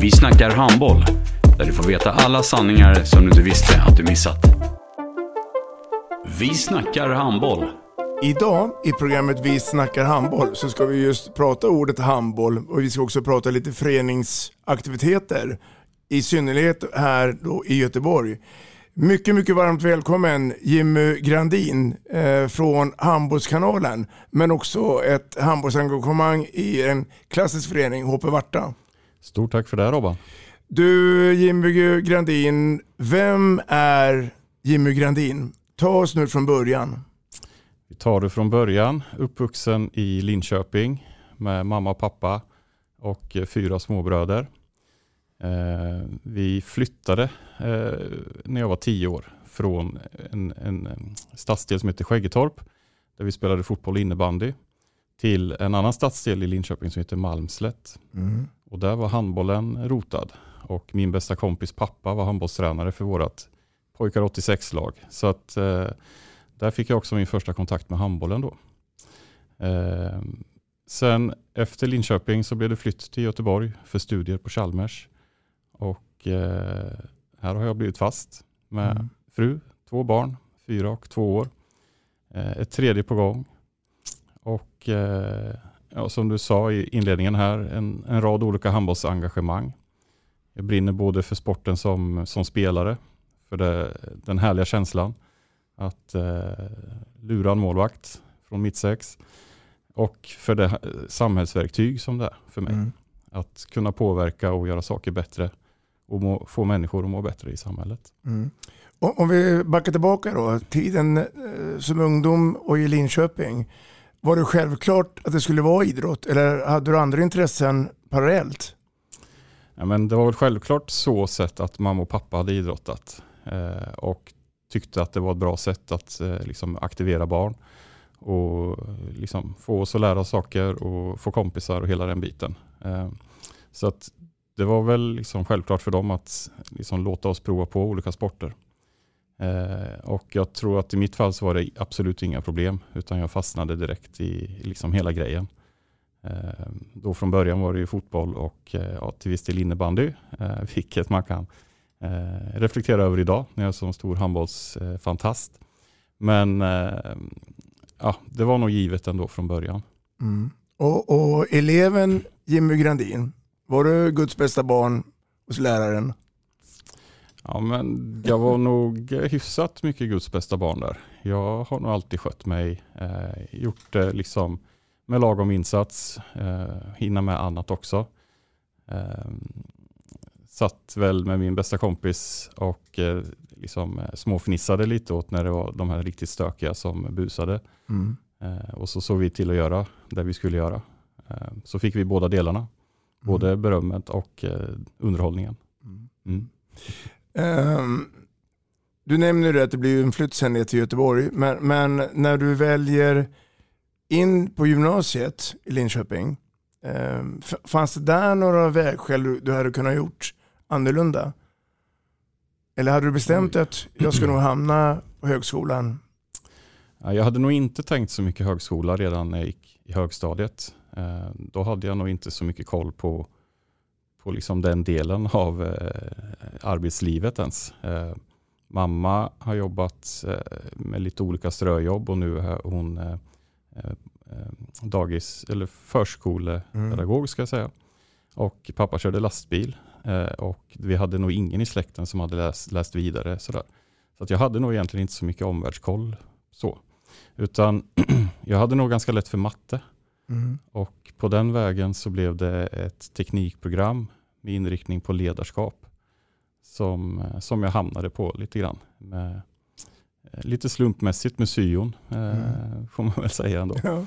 Vi snackar handboll, där du får veta alla sanningar som du inte visste att du missat. Vi snackar handboll. Idag i programmet Vi snackar handboll så ska vi just prata ordet handboll och vi ska också prata lite föreningsaktiviteter. I synnerhet här då i Göteborg. Mycket, mycket varmt välkommen Jimmy Grandin eh, från Handbollskanalen men också ett handbollsengagemang i en klassisk förening, HP Varta. Stort tack för det Robban. Du Jimmy Grandin, vem är Jimmy Grandin? Ta oss nu från början. Vi tar det från början. Uppvuxen i Linköping med mamma och pappa och fyra småbröder. Eh, vi flyttade eh, när jag var tio år från en, en stadsdel som heter Skäggetorp där vi spelade fotboll och innebandy till en annan stadsdel i Linköping som heter Malmslätt. Mm. Och där var handbollen rotad och min bästa kompis pappa var handbollstränare för vårt pojkar 86-lag. Så att eh, där fick jag också min första kontakt med handbollen då. Eh, sen efter Linköping så blev det flytt till Göteborg för studier på Chalmers. Och eh, här har jag blivit fast med mm. fru, två barn, fyra och två år. Eh, ett tredje på gång. Och eh, ja, som du sa i inledningen här, en, en rad olika handbollsengagemang. Jag brinner både för sporten som, som spelare, för det, den härliga känslan att eh, lura en målvakt från mittsex och för det samhällsverktyg som det är för mig. Mm. Att kunna påverka och göra saker bättre och må, få människor att må bättre i samhället. Mm. Om vi backar tillbaka då, tiden eh, som ungdom och i Linköping. Var det självklart att det skulle vara idrott eller hade du andra intressen parallellt? Ja, men det var väl självklart så sett att mamma och pappa hade idrottat eh, och tyckte att det var ett bra sätt att eh, liksom aktivera barn och liksom få oss att lära oss saker och få kompisar och hela den biten. Eh, så att det var väl liksom självklart för dem att liksom låta oss prova på olika sporter. Eh, och jag tror att i mitt fall så var det absolut inga problem utan jag fastnade direkt i liksom hela grejen. Eh, då från början var det ju fotboll och eh, ja, till viss del innebandy, vilket man kan reflektera över idag när jag är som stor handbollsfantast. Men ja, det var nog givet ändå från början. Mm. Och, och eleven Jimmy Grandin, var du Guds bästa barn hos läraren? Ja, men jag var nog hyfsat mycket Guds bästa barn där. Jag har nog alltid skött mig, eh, gjort det liksom med lagom insats, eh, hinna med annat också. Eh, satt väl med min bästa kompis och eh, liksom eh, småfnissade lite åt när det var de här riktigt stökiga som busade. Mm. Eh, och så såg vi till att göra det vi skulle göra. Eh, så fick vi båda delarna, mm. både berömmet och underhållningen. Mm. Um, du nämner att det blir en flytt sen ner till Göteborg, men, men, när du väljer in på gymnasiet i Linköping, um, fanns det där några vägskäl du, du hade kunnat gjort annorlunda? Eller hade du bestämt Oj. att jag ska nog hamna på högskolan? Jag hade nog inte tänkt så mycket högskola redan när jag gick i högstadiet. Ehm, då hade jag nog inte så mycket koll på på liksom den delen av eh, arbetslivet ens. Eh, mamma har jobbat eh, med lite olika ströjobb och nu är hon eh, eh, dagis eller förskolepedagog mm. ska jag säga. Och pappa körde lastbil Eh, och vi hade nog ingen i släkten som hade läst, läst vidare. Sådär. Så att jag hade nog egentligen inte så mycket omvärldskoll. Så. Utan jag hade nog ganska lätt för matte. Mm. Och på den vägen så blev det ett teknikprogram med inriktning på ledarskap som, eh, som jag hamnade på lite grann. Med, eh, lite slumpmässigt med syon, eh, Mm. får man väl säga ändå. Ja.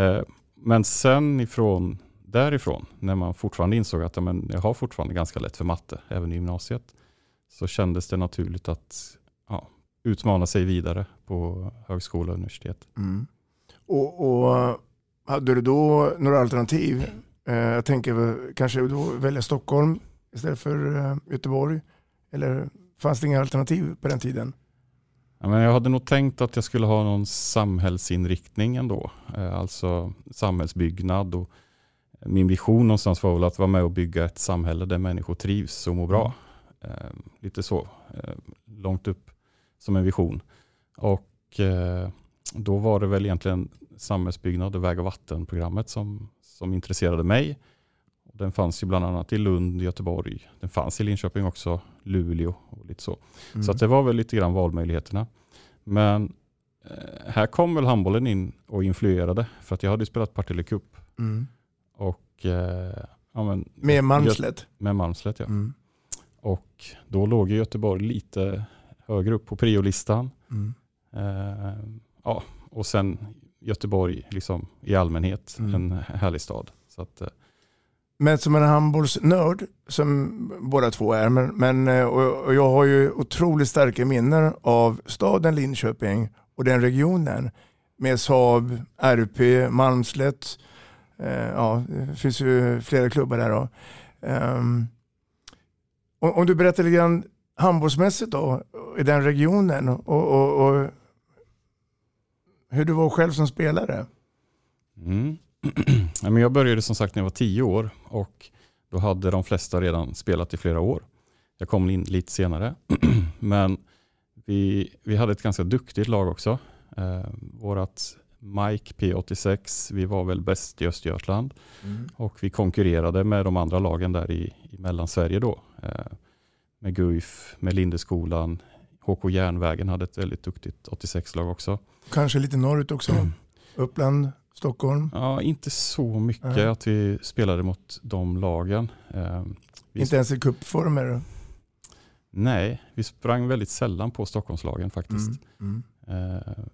Eh, Men sen ifrån, därifrån, när man fortfarande insåg att ja, men jag har fortfarande ganska lätt för matte, även i gymnasiet, så kändes det naturligt att ja, utmana sig vidare på högskola och universitet. Mm. Och, och hade du då några alternativ? Eh, jag tänker kanske då välja Stockholm istället för eh, Göteborg. Eller fanns det inga alternativ på den tiden? Ja, men jag hade nog tänkt att jag skulle ha någon samhällsinriktning ändå. Eh, Alltså samhällsbyggnad och min vision någonstans var väl att vara med och bygga ett samhälle där människor trivs och mår bra. Eh, Lite så, långt upp som en vision. Och då var det väl egentligen samhällsbyggnad och väg och vattenprogrammet som, som intresserade mig. Den fanns ju bland annat i Lund, Göteborg, den fanns i Linköping också, Luleå och lite så. Mm. Så att det var väl lite grann valmöjligheterna. Men eh, här kom väl handbollen in och influerade. För att jag hade spelat Partille Cup. Mm. Och, eh, ja, men, Med Malmslätt? Med Malmslätt ja. Mm. Och då låg Göteborg lite högre upp på priolistan. Mm. Eh, ja, och sen Göteborg liksom i allmänhet, Mm. en härlig stad. Så att, eh, Men som en handbollsnörd, som båda två är, men, men, eh, och, jag har ju otroligt starka minnen av staden Linköping och den regionen med Saab, RP, Malmslätt. Eh, ja, det finns ju flera klubbar där. Då. Ehm, om, om du berättar lite grann handbollsmässigt då, i den regionen och, och, och hur du var själv som spelare. Mm. Men jag började som sagt när jag var tio år och då hade de flesta redan spelat i flera år. Jag kom in lite senare. Men vi, vi hade ett ganska duktigt lag också. Eh, vårat Mike P86, vi var väl bäst i Östergötland och vi konkurrerade med de andra lagen där i, i Mellansverige då. Eh, med Guif, med Lindeskolan, HK Järnvägen hade ett väldigt duktigt 86-lag också. Kanske lite norrut också. Uppland, Stockholm. Ja, inte så mycket Nej. att vi spelade mot de lagen. Eh, vi Inte ens i cupformer. Nej, vi sprang väldigt sällan på Stockholmslagen faktiskt. Mm. Mm. Eh,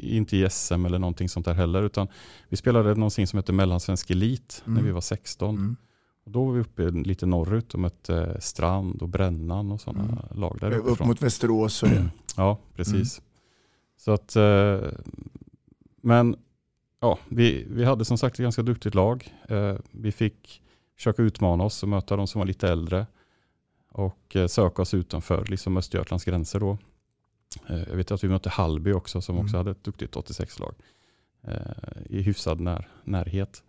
inte i SM eller någonting sånt där heller, utan vi spelade någonting som heter Mellansvensk Elit när Mm. vi var 16. Mm. Och då var vi uppe lite norrut och mötte Strand och Brännan och sådana Mm. lag där Upp mot Västerås och det. Ja, precis. Så att, eh, men ja, vi, vi hade som sagt ett ganska duktigt lag. Eh, vi fick försöka utmana oss och möta de som var lite äldre och eh, söka oss utanför liksom Östergötlands gränser då. Jag vet att vi mötte Hallby också som också Mm. hade ett duktigt 86-lag eh, i hyfsad när, närhet.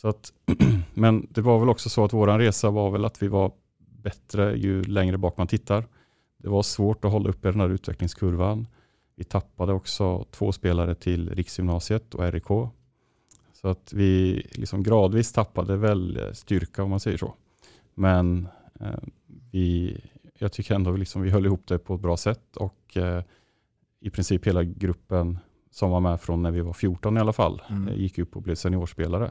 Så att, men det var väl också så att våran resa var väl att vi var bättre ju längre bak man tittar. Det var svårt att hålla uppe den här utvecklingskurvan. Vi tappade också två spelare till Riksgymnasiet och RIK. Så att vi liksom gradvis tappade väl styrka om man säger så. Men eh, vi, jag tycker ändå vi liksom, vi höll ihop det på ett bra sätt och eh, i princip hela gruppen som var med från när vi var 14 i alla fall Mm. eh, gick upp och blev seniorspelare.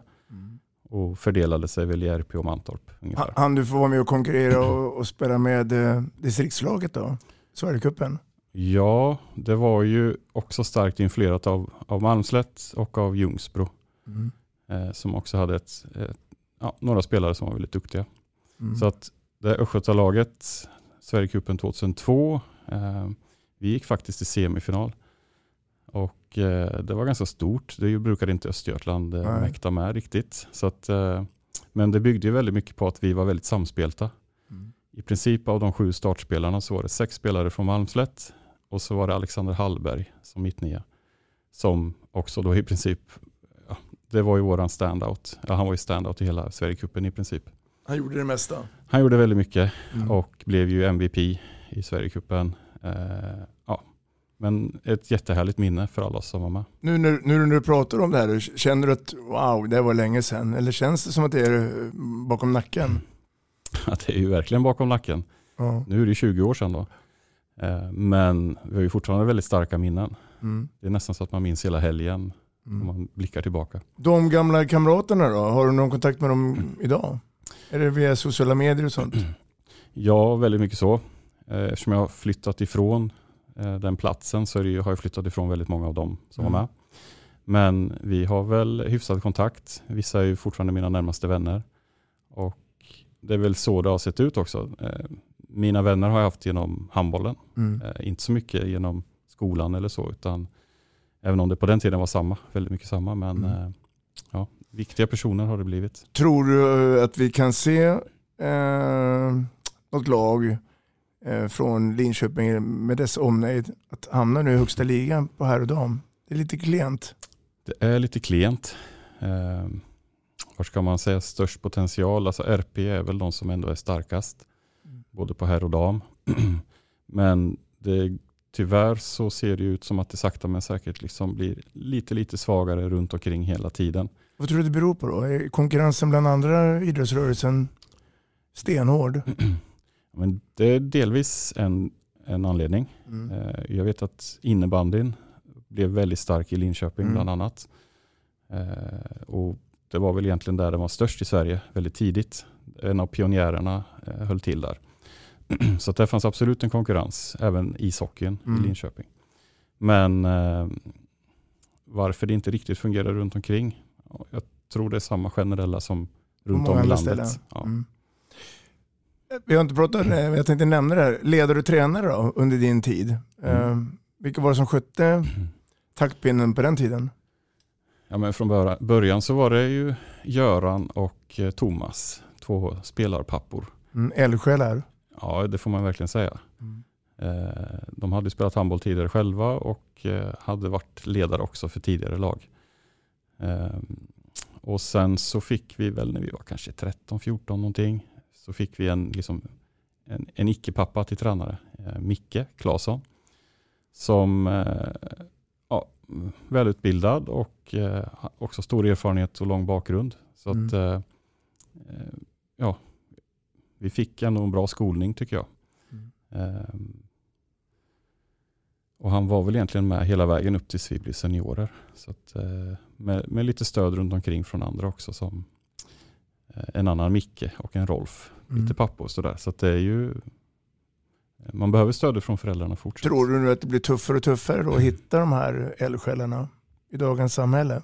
Och fördelade sig väl i RP och Mantorp ungefär. Han- du får vara med och konkurrera och, och spela med eh, distriktslaget då? Sverigecupen? Ja, det var ju också starkt influerat av, av Malmslätt och av Ljungsbro. Mm. Eh, som också hade ett, ett, ja, några spelare som var väldigt duktiga. Mm. Så att det Östgötalaget, Sverigecupen 2002, eh, vi gick faktiskt till semifinal. Och eh, det var ganska stort. Det brukade inte Östergötland eh, mäkta med riktigt. Så att, eh, men det byggde ju väldigt mycket på att vi var väldigt samspelta. Mm. I princip av de sju startspelarna så var det sex spelare från Malmslätt och så var det Alexander Hallberg som mittnia. Som också då i princip, ja, det var ju våran standout. Ja, han var ju standout i hela Sverigecupen i princip. Han gjorde det mesta. Han gjorde väldigt mycket Mm. och blev ju MVP i Sverigecupen. Eh. Men ett jättehärligt minne för alla som var med. Nu när, nu när du pratar om det här, känner du att wow, det var länge sedan? Eller känns det som att det är eh, bakom nacken? att det är ju verkligen bakom nacken. Ja. Nu är det 20 år sedan då. Eh, men vi har ju fortfarande väldigt starka minnen. Mm. Det är nästan så att man minns hela helgen Mm. om man blickar tillbaka. De gamla kamraterna då, har du någon kontakt med dem idag? Är det via sociala medier och sånt? Ja, väldigt mycket så. Eh, Eftersom jag har flyttat ifrån den platsen så ju- har jag flyttat ifrån väldigt många av dem som Mm. var med. Men vi har väl hyfsad kontakt. Vissa är ju fortfarande mina närmaste vänner. Och det är väl så det har sett ut också. Eh, Mina vänner har jag haft genom handbollen. Mm. Eh, Inte så mycket genom skolan eller så. Utan även om det på den tiden var samma, väldigt mycket samma. Men Mm. eh, ja, viktiga personer har det blivit. Tror du eh, att vi kan se eh, något lag eh, från Linköping med dess omnejd att hamna nu i högsta ligan på här och dam? Det är lite klent. Det är lite klent. Eh, var ska man säga störst potential? Alltså RP är väl de som ändå är starkast. Både på herr och dam. men det, tyvärr så ser det ut som att det sakta men säkert liksom blir lite lite svagare runt omkring hela tiden. Vad tror du det beror på då? Är konkurrensen bland andra idrottsrörelsen stenhård? Men det är delvis en, en anledning. Mm. Eh, Jag vet att innebandyn blev väldigt stark i Linköping Mm. bland annat. Eh, Och det var väl egentligen där den var störst i Sverige väldigt tidigt. En av pionjärerna eh, höll till där. Så att det fanns absolut en konkurrens, även ishockeyn Mm. i Linköping. Men eh, varför det inte riktigt fungerar runt omkring? Ja, Jag tror det är samma generella som runt om i landet. Ja. Mm. Vi har inte pratat, eh, jag tänkte nämna det här. Ledare och tränare då, under din tid. Mm. Eh, vilka var det som skötte taktpinnen på den tiden? Ja, men från början, så var det ju Göran och eh, Thomas, två spelarpappor. Mm, eldsjälar. Ja, det får man verkligen säga. Mm. Eh, De hade spelat handboll tidigare själva och eh, hade varit ledare också för tidigare lag. Eh, Och sen så fick vi väl när vi var kanske 13-14 någonting, så fick vi en, liksom, en, en icke-pappa till tränare, eh, Micke Claesson, som eh, ja, välutbildad och eh, också stor erfarenhet och lång bakgrund. Så att, Mm. eh, eh, ja, vi fick ändå en bra skolning tycker jag. Mm. Ehm, och han var väl egentligen med hela vägen upp tills vi blev seniorer. Så att, eh, med, med lite stöd runt omkring från andra också som eh, en annan Micke och en Rolf. Mm. Lite pappor och sådär. Så att det är ju man behöver stöd från föräldrarna fortsatt. Tror du nu att det blir tuffare och tuffare då att hitta de här eldsjälarna i dagens samhälle?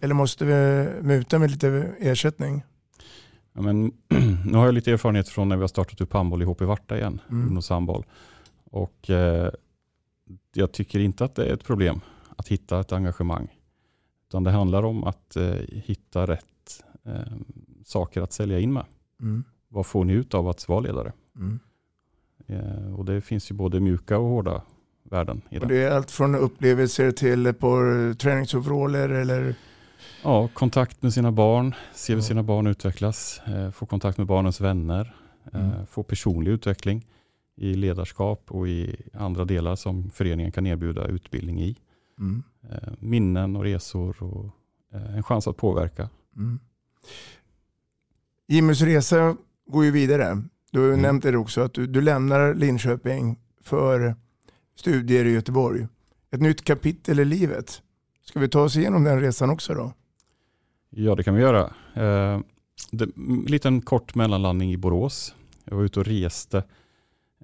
Eller måste vi muta med lite ersättning? Ja, men, nu har jag lite erfarenhet från när vi har startat upp handboll i HP Varta igen, Mm. ungdomshandboll. Och eh, jag tycker inte att det är ett problem att hitta ett engagemang. Utan det handlar om att eh, hitta rätt eh, saker att sälja in med. Mm. Vad får ni ut av att vara ledare? Mm. Eh, och det finns ju både mjuka och hårda värden i det. Och det är allt från upplevelser till par träningsoveraller eller Ja, kontakt med sina barn, se hur Ja. sina barn utvecklas, eh, få kontakt med barnens vänner, eh, Mm. få personlig utveckling i ledarskap och i andra delar som föreningen kan erbjuda utbildning i. mm. Eh, minnen och resor och eh, en chans att påverka. Mm. Jimmys resa går ju vidare. Du har ju Mm. nämnt det också att du, du lämnar Linköping för studier i Göteborg. Ett nytt kapitel i livet. Ska vi ta oss igenom den resan också då? Ja, det kan vi göra. Eh, det, en liten kort mellanlandning i Borås. Jag var ute och reste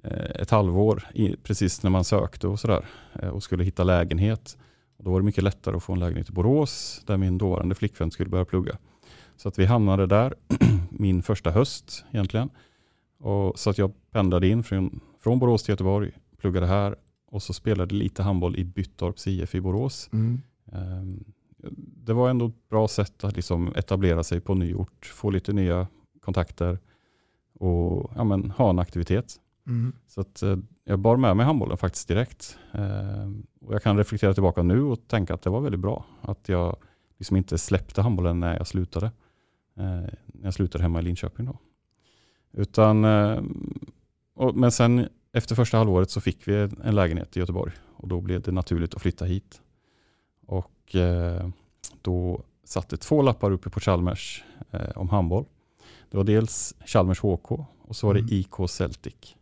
eh, ett halvår i, precis när man sökte och sådär eh, och skulle hitta lägenhet. Och då var det mycket lättare att få en lägenhet i Borås där min dåvarande flickvän skulle börja plugga. Så att vi hamnade där min första höst egentligen. Och, så att jag pendlade in från, från Borås till Göteborg, pluggade här och så spelade lite handboll i Byttorps IF i Borås. Ehm, Det var ändå ett bra sätt att liksom etablera sig på ny ort, få lite nya kontakter och ja, men, ha en aktivitet. Mm. Så att, eh, jag bar med mig handbollen faktiskt direkt. Ehm, Och jag kan reflektera tillbaka nu och tänka att det var väldigt bra. Att jag liksom inte släppte handbollen när jag slutade. Eh, När jag slutade hemma i Linköping. Då. Utan, eh, och, men sen efter första halvåret så fick vi en lägenhet i Göteborg och då blev det naturligt att flytta hit. Och eh, då satte två lappar uppe på Chalmers eh, om handboll. Det var dels Chalmers HK och så var det Mm. IK Celtic.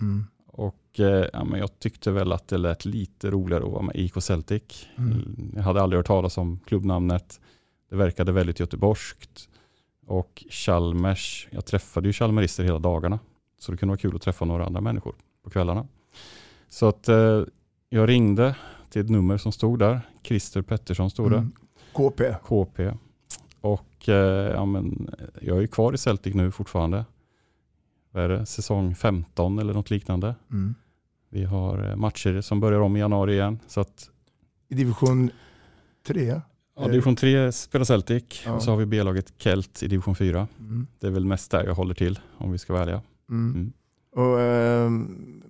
Mm. Och eh, ja, men jag tyckte väl att det lät lite roligare att vara med IK Celtic. Mm. Jag hade aldrig hört talas om klubbnamnet. Det verkade väldigt göteborgskt. Och Chalmers, jag träffade ju chalmerister hela dagarna. Så det kunde vara kul att träffa några andra människor på kvällarna. Så att eh, jag ringde till ett nummer som stod där. Christer Pettersson stod det. Mm. KP. KP. Och eh, ja, men, jag är ju kvar i Celtic nu fortfarande. Vad är det? Säsong 15 eller något liknande. Mm. Vi har eh, matcher som börjar om i januari igen. Så att, I division 3. Ja, division 3 spelar Celtic Ja. och så har vi B-laget Kelt i division 4. Mm. Det är väl mest där jag håller till om vi ska vara ärliga. Mm. Mm. Och,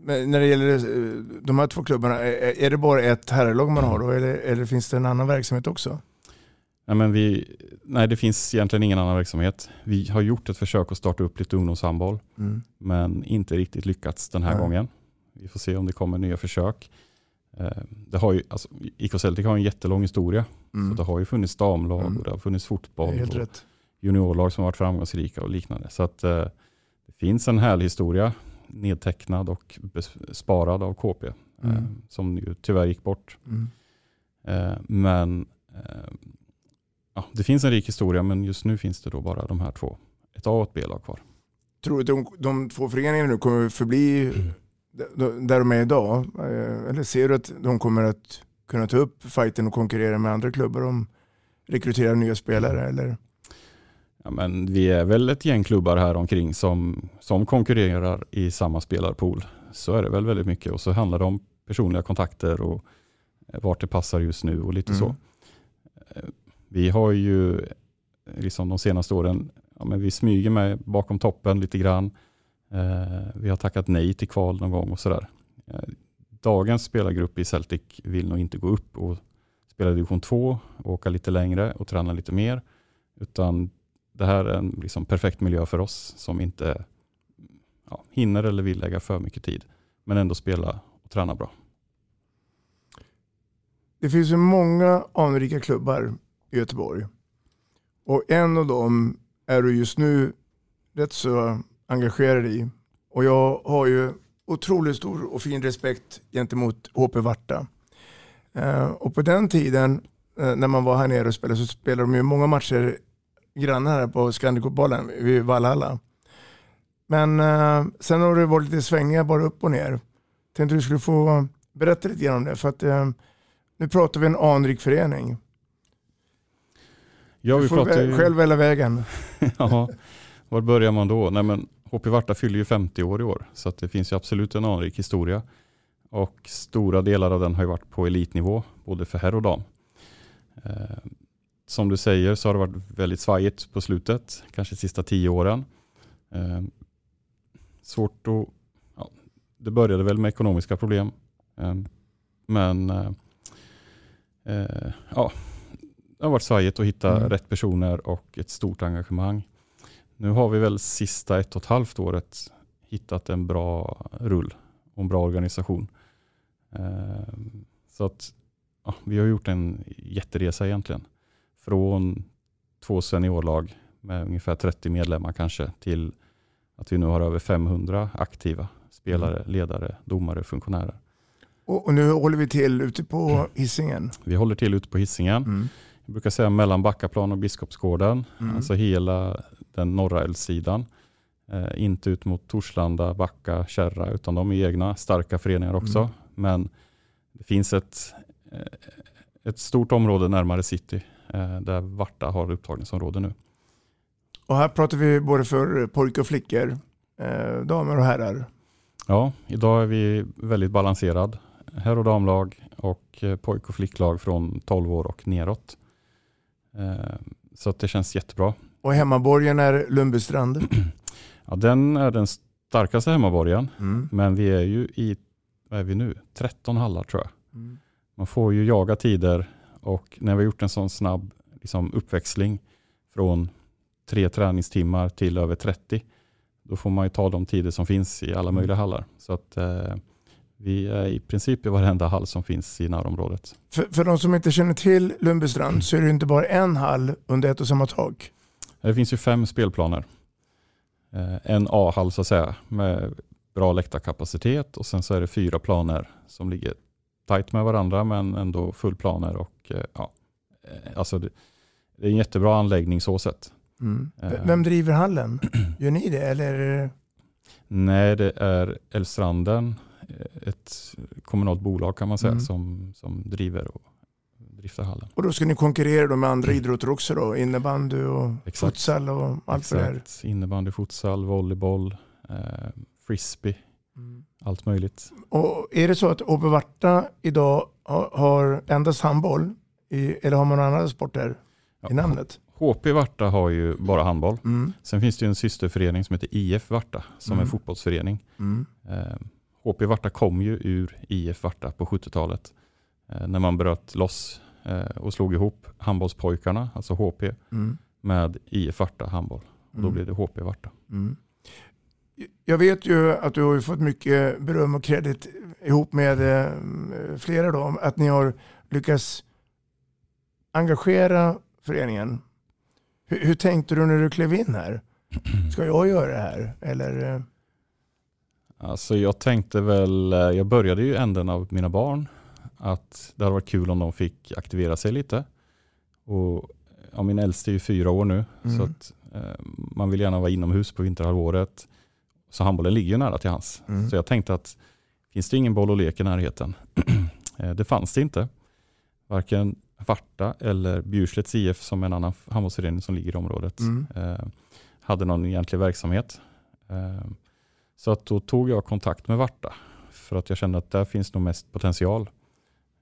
men när det gäller eh, de här två klubbarna, är, är det bara ett herrlag man har då eller, eller finns det en annan verksamhet också? Nej, men vi, nej, det finns egentligen ingen annan verksamhet. Vi har gjort ett försök att starta upp lite ungdomshandboll Mm. men inte riktigt lyckats den här Nej. gången. Vi får se om det kommer nya försök. Eh, Det har ju, alltså, IK Celtic har en jättelång historia. Mm. Så det har ju funnits damlag Mm. och det har funnits fotboll helt och rätt. juniorlag som har varit framgångsrika och liknande. Så att, eh, det finns en härlig historia nedtecknad och sparad av KP eh, Mm. som ju tyvärr gick bort. Mm. Eh, men eh, ja, det finns en rik historia men just nu finns det då bara de här två. Ett A och ett B-lag kvar. Tror du att de, de två föreningarna nu kommer förbli d- där de är idag? Eh, Eller ser du att de kommer att kunna ta upp fighten och konkurrera med andra klubbar om rekrytera nya spelare? Eller? Ja, men vi är väl ett gäng klubbar här omkring som, som konkurrerar i samma spelarpool. Så är det väl väldigt mycket och så handlar det om personliga kontakter och eh, vart det passar just nu och lite Mm. så. Eh, Vi har ju liksom de senaste åren, ja, men vi smyger med bakom toppen lite grann. Eh, Vi har tackat nej till kval någon gång och sådär. Eh, dagens spelargrupp i Celtic vill nog inte gå upp och spela i division 2 åka lite längre och träna lite mer. Utan det här är en liksom perfekt miljö för oss som inte ja, hinner eller vill lägga för mycket tid. Men ändå spela och träna bra. Det finns ju många anrika klubbar i Göteborg. Och en av dem är du just nu rätt så engagerad i. Och jag har ju otroligt stor och fin respekt gentemot HP Varta. Eh, och på den tiden eh, när man var här nere och spelade så spelade de ju många matcher grannar här på Scandicopbollen vid Valhalla. Men eh, sen har det varit lite svängar bara upp och ner. Tänkte du skulle få berätta lite grann om det. För att nu pratar vi en anrik förening. Ja, du vi får pratar ju... själv välja vägen. ja, var börjar man då? Nej, men HP Varta fyller ju 50 år i år, så det finns ju absolut en anrik historia. Och stora delar av den har ju varit på elitnivå, både för herr och dam. Eh, som du säger så har det varit väldigt svajigt på slutet, kanske de sista tio åren. Eh, svårt att... Ja, det började väl med ekonomiska problem. Eh, men eh, eh, ja, det har varit svajigt att hitta Mm. rätt personer och ett stort engagemang. Nu har vi väl sista ett och ett halvt året hittat en bra rull och en bra organisation. Eh, Så att ja, vi har gjort en jätteresa egentligen. Från två seniorlag med ungefär 30 medlemmar kanske till att vi nu har över 500 aktiva spelare, ledare, domare, funktionärer. Och, och nu håller vi till ute på Hisingen. Vi håller till ute på Hisingen. Mm. Jag brukar säga mellan Backaplan och Biskopsgården. Mm. Alltså hela den norra älvsidan. Eh, inte ut mot Torslanda, Backa, Kärra utan de är egna starka föreningar också. Mm. Men det finns ett, eh, ett stort område närmare city eh, där Varta har upptagningsområde nu. Och här pratar vi både för pojkar och flickor, eh, damer och herrar. Ja, idag är vi väldigt balanserad. Herr och damlag och eh, pojk och flicklag från 12 år och neråt. Eh, Så det känns jättebra. Och hemmaborgen är Lundbystrand. Ja, den är den starkaste hemmaborgen. Mm. Men vi är ju i, vad är vi nu, 13 hallar tror jag. Mm. Man får ju jaga tider och när vi har gjort en sån snabb liksom, uppväxling från tre träningstimmar till över 30, då får man ju ta de tider som finns i alla möjliga hallar. Så att eh, vi är i princip i varenda hall som finns i närområdet. För, för de som inte känner till Lundbystrand så är det inte bara en hall under ett och samma tak. Det finns ju fem spelplaner. Eh, en A-hall så att säga med bra läktarkapacitet och sen så är det fyra planer som ligger tajt med varandra men ändå fullplaner och eh, ja, eh, alltså det, det är en jättebra anläggning så sett. Mm. Vem driver hallen? Gör ni det eller? Nej, det är Älvstranden, ett kommunalt bolag kan man säga Mm. som, som driver och driftar hallen. Och då ska ni konkurrera med andra idrotter också då? Innebandy och Exakt. futsal och allt vad det är? Exakt. Innebandy, futsal, volleyboll, eh, frisbee, Mm. allt möjligt. Och är det så att Åby Varta idag har, har endast handboll? I, eller har man andra sporter Ja, i namnet? HP Varta har ju bara handboll. Mm. Sen finns det en systerförening som heter IF Varta som är Mm. en fotbollsförening. Mm. HP Varta kom ju ur IF Varta på 70-talet eh, när man bröt loss eh, och slog ihop handbollspojkarna, alltså HP, Mm. med IF Varta handboll. Och då Mm. blev det HP Varta. Mm. Jag vet ju att du har fått mycket beröm och kredit ihop med eh, flera då, att ni har lyckats engagera föreningen. Hur, hur tänkte du när du klev in här? Ska jag göra det här? Eller? Alltså jag tänkte väl, eh, jag började ju änden av mina barn, att det hade varit kul om de fick aktivera sig lite. Och ja, min äldste är ju fyra år nu, Mm. så att eh, man vill gärna vara inomhus på vinterhalvåret. Så handbollen ligger ju nära till hans. Mm. Så jag tänkte att finns det ingen boll och lek i närheten? Eh, det fanns det inte. Varken Varta eller Bjurslets IF som är en annan handbollsförening som ligger i området Mm. eh, hade någon egentlig verksamhet. Eh, så att då tog jag kontakt med Varta för att jag kände att där finns nog mest potential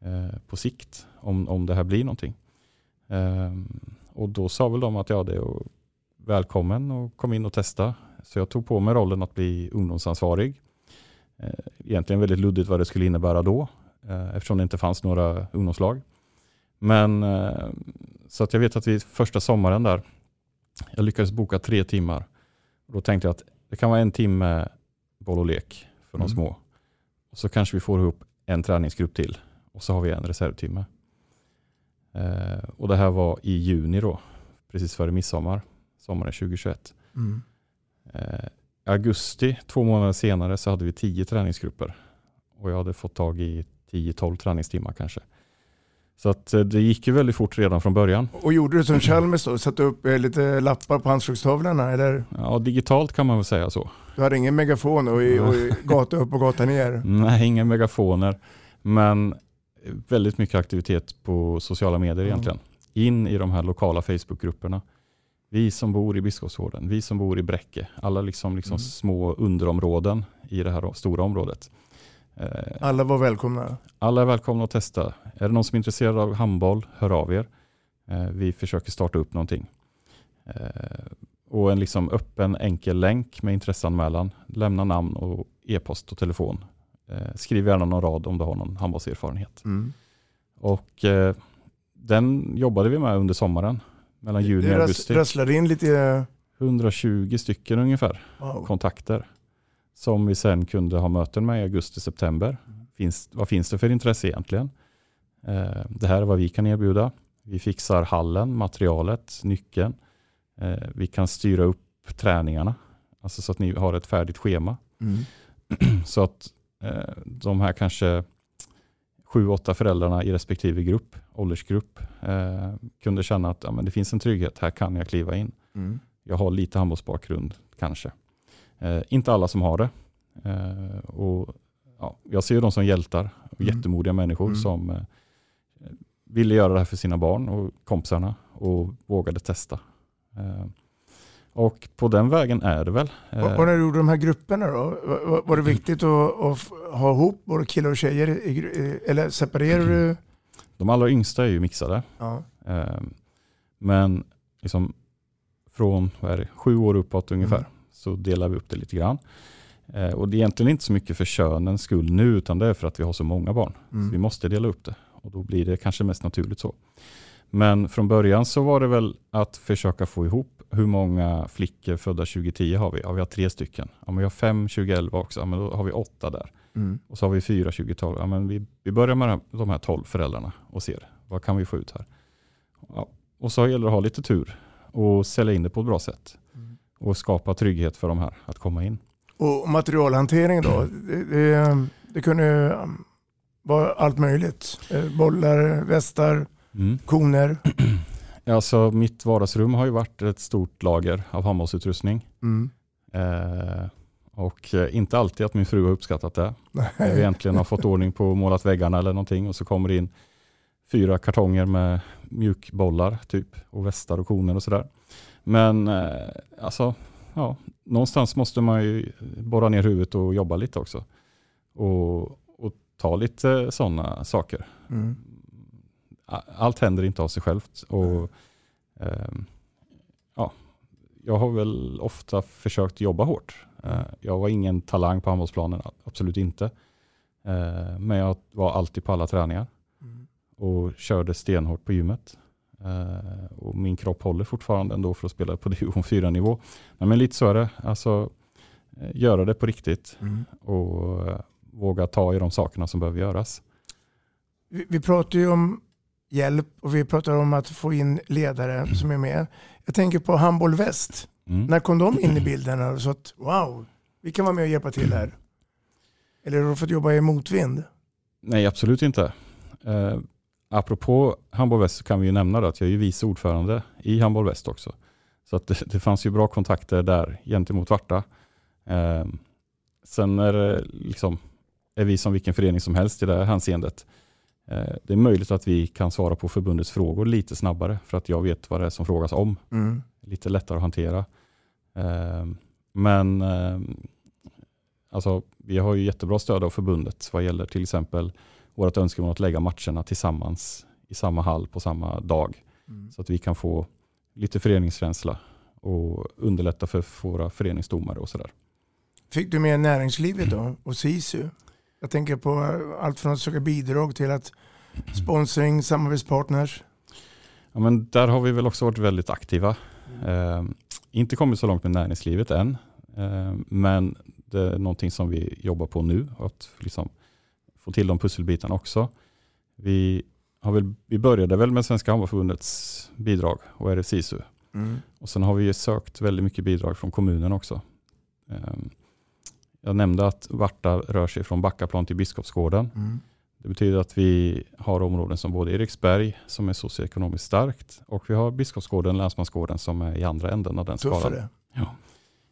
eh, på sikt om, om det här blir någonting. Eh, och då sa väl de att ja, det är välkommen och kom in och testa. Så jag tog på mig rollen att bli ungdomsansvarig. Eh, egentligen väldigt luddigt vad det skulle innebära då eh, eftersom det inte fanns några ungdomslag. Men eh, så att jag vet att vi första sommaren där, jag lyckades boka tre timmar. Och då tänkte jag att det kan vara en timme boll och lek för de Mm. små. Och så kanske vi får ihop en träningsgrupp till och så har vi en reservtimme. Eh, och det här var i juni då, precis före midsommar, sommaren 2021. Mm. Eh, augusti, två månader senare, så hade vi tio träningsgrupper. Och jag hade fått tag i 10-12 träningstimmar kanske. Så att eh, det gick ju väldigt fort redan från början. Och gjorde du som Chalmers då? Satte upp eh, lite lappar på handslagstavlorna? Eller? Ja, digitalt kan man väl säga så. Du hade ingen megafon och, i, och i gata upp och gata ner? Nej, inga megafoner. Men väldigt mycket aktivitet på sociala medier Mm. egentligen. In i de här lokala Facebookgrupperna. Vi som bor i Biskopsgården, vi som bor i Bräcke, alla liksom, liksom Mm. små underområden i det här stora området. Eh, Alla var välkomna? Alla är välkomna att testa. Är det någon som är intresserad av handboll, hör av er. Eh, Vi försöker starta upp någonting. Eh, Och en liksom öppen enkel länk med intresseanmälan. Lämna namn och e-post och telefon. Eh, Skriv gärna någon rad om du har någon handbollserfarenhet. Mm. Och eh, den jobbade vi med under sommaren. Mellan juni och augusti. rasslade in lite... 120 stycken ungefär Wow. kontakter. Som vi sen kunde ha möten med i augusti-september. Finns, vad finns det för intresse egentligen? Eh, det här är vad vi kan erbjuda. Vi fixar hallen, materialet, nyckeln. Eh, vi kan styra upp träningarna. Alltså så att ni har ett färdigt schema. Mm. Så att eh, de här kanske sju, åtta föräldrarna i respektive grupp, åldersgrupp, eh, kunde känna att ja, men det finns en trygghet, här kan jag kliva in. Mm. Jag har lite handbollsbakgrund kanske. Eh, inte alla som har det. Eh, och, ja, jag ser dem som hjältar och Mm. jättemodiga människor Mm. som eh, ville göra det här för sina barn och kompisarna och vågade testa. Eh, och på den vägen är det väl. Och, när du gjorde de här grupperna då, var, det viktigt att, att ha ihop både killar och tjejer? Eller separerar du? de allra yngsta är ju mixade. Ja. Eh, men liksom från det, sju år uppåt ungefär Mm. så delar vi upp det lite grann. Eh, och det är egentligen inte så mycket för könens skull nu utan det är för att vi har så många barn. Så vi Mm. måste dela upp det och då blir det kanske mest naturligt så. Men från början så var det väl att försöka få ihop hur många flickor födda 2010 har vi? Ja, vi har tre stycken. Ja, men vi har fem 2011 också, ja, men då har vi åtta där. Mm. Och så har vi fyra 2012. Ja, men vi, vi börjar med de här- 12 föräldrarna och ser vad kan vi få ut här. Ja, och så gäller det att ha lite tur och sälja in det på ett bra sätt. Mm. och skapa trygghet för de här att komma in. Och materialhantering då? Det, det, det kunde um, vara allt möjligt. Eh, Bollar, västar, Mm. koner. Alltså, mitt vardagsrum har ju varit ett stort lager av handbollsutrustning. Mm. Eh, och eh, inte alltid att min fru har uppskattat det. Jag egentligen har fått ordning på och målat väggarna eller någonting och så kommer det in fyra kartonger med mjukbollar typ och västar och koner och sådär. Men eh, alltså, ja, någonstans måste man ju borra ner huvudet och jobba lite också. Och, och ta lite sådana saker. Mm. Allt händer inte av sig självt. Och, ehm, ja, jag har väl ofta försökt jobba hårt. Eh, jag var ingen talang på handbollsplanen, absolut inte. Eh, men jag var alltid på alla träningar Mm. och körde stenhårt på gymmet. Eh, och min kropp håller fortfarande ändå för att spela på division 4-nivå. Nej, men lite så är det. Alltså, eh, göra det på riktigt Mm. och eh, våga ta i de sakerna som behöver göras. Vi, vi pratar ju om hjälp och vi pratar om att få in ledare som är med. Jag tänker på Handboll Väst. Mm. När kom de in i bilden? Så att, wow, vi kan vara med och hjälpa till här. Eller har du fått jobba i motvind? Nej, absolut inte. Eh, apropå Handboll Väst så kan vi ju nämna att jag är vice ordförande i Handboll Väst också. Så att det, det fanns ju bra kontakter där gentemot Varta. Eh, sen är, det liksom, är vi som vilken förening som helst i det här hänseendet. Eh, det är möjligt att vi kan svara på förbundets frågor lite snabbare för att jag vet vad det är som frågas om. Mm. Lite lättare att hantera. Eh, men eh, alltså, vi har ju jättebra stöd av förbundet vad gäller till exempel vårt önskemål att lägga matcherna tillsammans i samma hall på samma dag. Mm. Så att vi kan få lite föreningskänsla och underlätta för våra föreningsdomare och sådär. Fick du med näringslivet då och SISU? Jag tänker på allt från att söka bidrag till att sponsring, samarbetspartners. Ja, men där har vi väl också varit väldigt aktiva. Eh, inte kommit så långt med näringslivet än, eh, men det är någonting som vi jobbar på nu, att liksom få till de pusselbitarna också. Vi, har väl, vi började väl med Svenska Handbollförbundets bidrag och RFSISU. Mm. Och sen har vi sökt väldigt mycket bidrag från kommunen också. Eh, jag nämnde att Varta rör sig från Backaplan till Biskopsgården. Mm. Det betyder att vi har områden som både Eriksberg som är socioekonomiskt starkt och vi har Biskopsgården, Länsmansgården som är i andra änden av den skalan. Tuffare. Ja.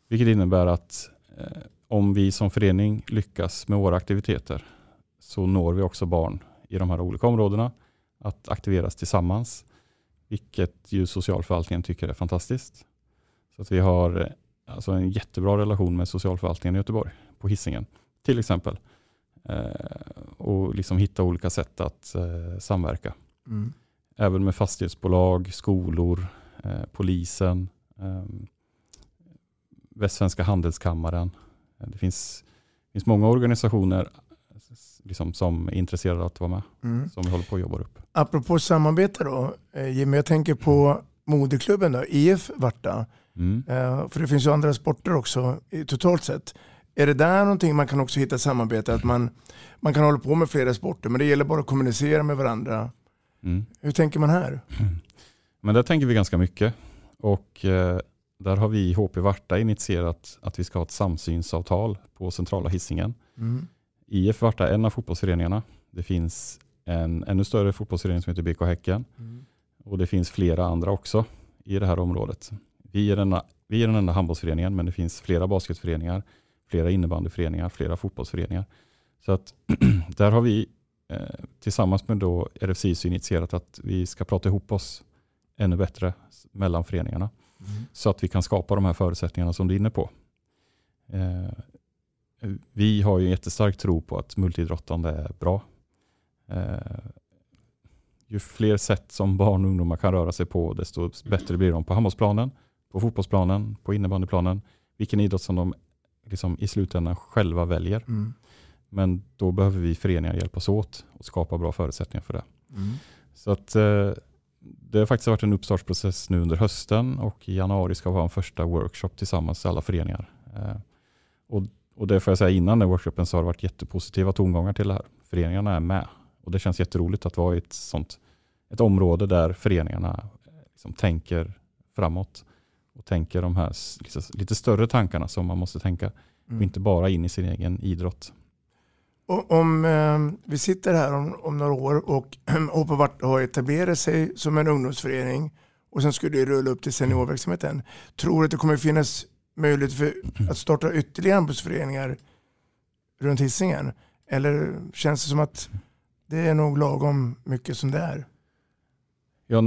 Vilket innebär att eh, om vi som förening lyckas med våra aktiviteter så når vi också barn i de här olika områdena att aktiveras tillsammans. Vilket ju socialförvaltningen tycker är fantastiskt. Så att vi har eh, alltså en jättebra relation med socialförvaltningen i Göteborg på Hisingen till exempel. Eh, och liksom hitta olika sätt att eh, samverka. Mm. Även med fastighetsbolag, skolor, eh, polisen, eh, Västsvenska handelskammaren. Det finns, finns många organisationer liksom, som är intresserade av att vara med, Mm. som vi håller på att jobba upp. Apropå samarbete då, Jimmy, jag tänker på moderklubben då, IF Varta. Mm. För det finns ju andra sporter också totalt sett. Är det där någonting man kan också hitta samarbete? Att man, man kan hålla på med flera sporter men det gäller bara att kommunicera med varandra. Mm. Hur tänker man här? Men där tänker vi ganska mycket. Och eh, där har vi i HP Varta initierat att vi ska ha ett samsynsavtal på centrala Hisingen. Mm. IF Varta är en av fotbollsföreningarna. Det finns en ännu större fotbollsförening som heter BK Häcken. Mm. Och det finns flera andra också i det här området. Vi är, den, vi är den enda handbollsföreningen men det finns flera basketföreningar, flera innebandyföreningar, flera fotbollsföreningar. Så att där har vi eh, tillsammans med då RFSIS initierat att vi ska prata ihop oss ännu bättre mellan föreningarna. Mm. Så att vi kan skapa de här förutsättningarna som du är inne på. Eh, vi har ju en jättestark tro på att multidrottande är bra. Eh, ju fler sätt som barn och ungdomar kan röra sig på desto bättre blir de på handbollsplanen, på fotbollsplanen, på innebandyplanen. Vilken idrott som de liksom i slutändan själva väljer. Mm. Men då behöver vi föreningar hjälpas åt och skapa bra förutsättningar för det. Mm. Så att, eh, det har faktiskt varit en uppstartsprocess nu under hösten och i januari ska vi ha en första workshop tillsammans alla föreningar. Eh, och, och det får jag säga innan den workshopen så har det varit jättepositiva tongångar till det här. Föreningarna är med och det känns jätteroligt att vara i ett sånt ett område där föreningarna eh, liksom tänker framåt och tänker de här lite, lite större tankarna som man måste tänka. Mm. Och inte bara in i sin egen idrott. Och om eh, vi sitter här om, om några år och Hoppavart har etablerat sig som en ungdomsförening och sen skulle det rulla upp till seniorverksamheten. Tror du att det kommer finnas möjlighet för att starta ytterligare handbollsföreningar runt Hisingen? Eller känns det som att det är nog lagom mycket som det är? Ja,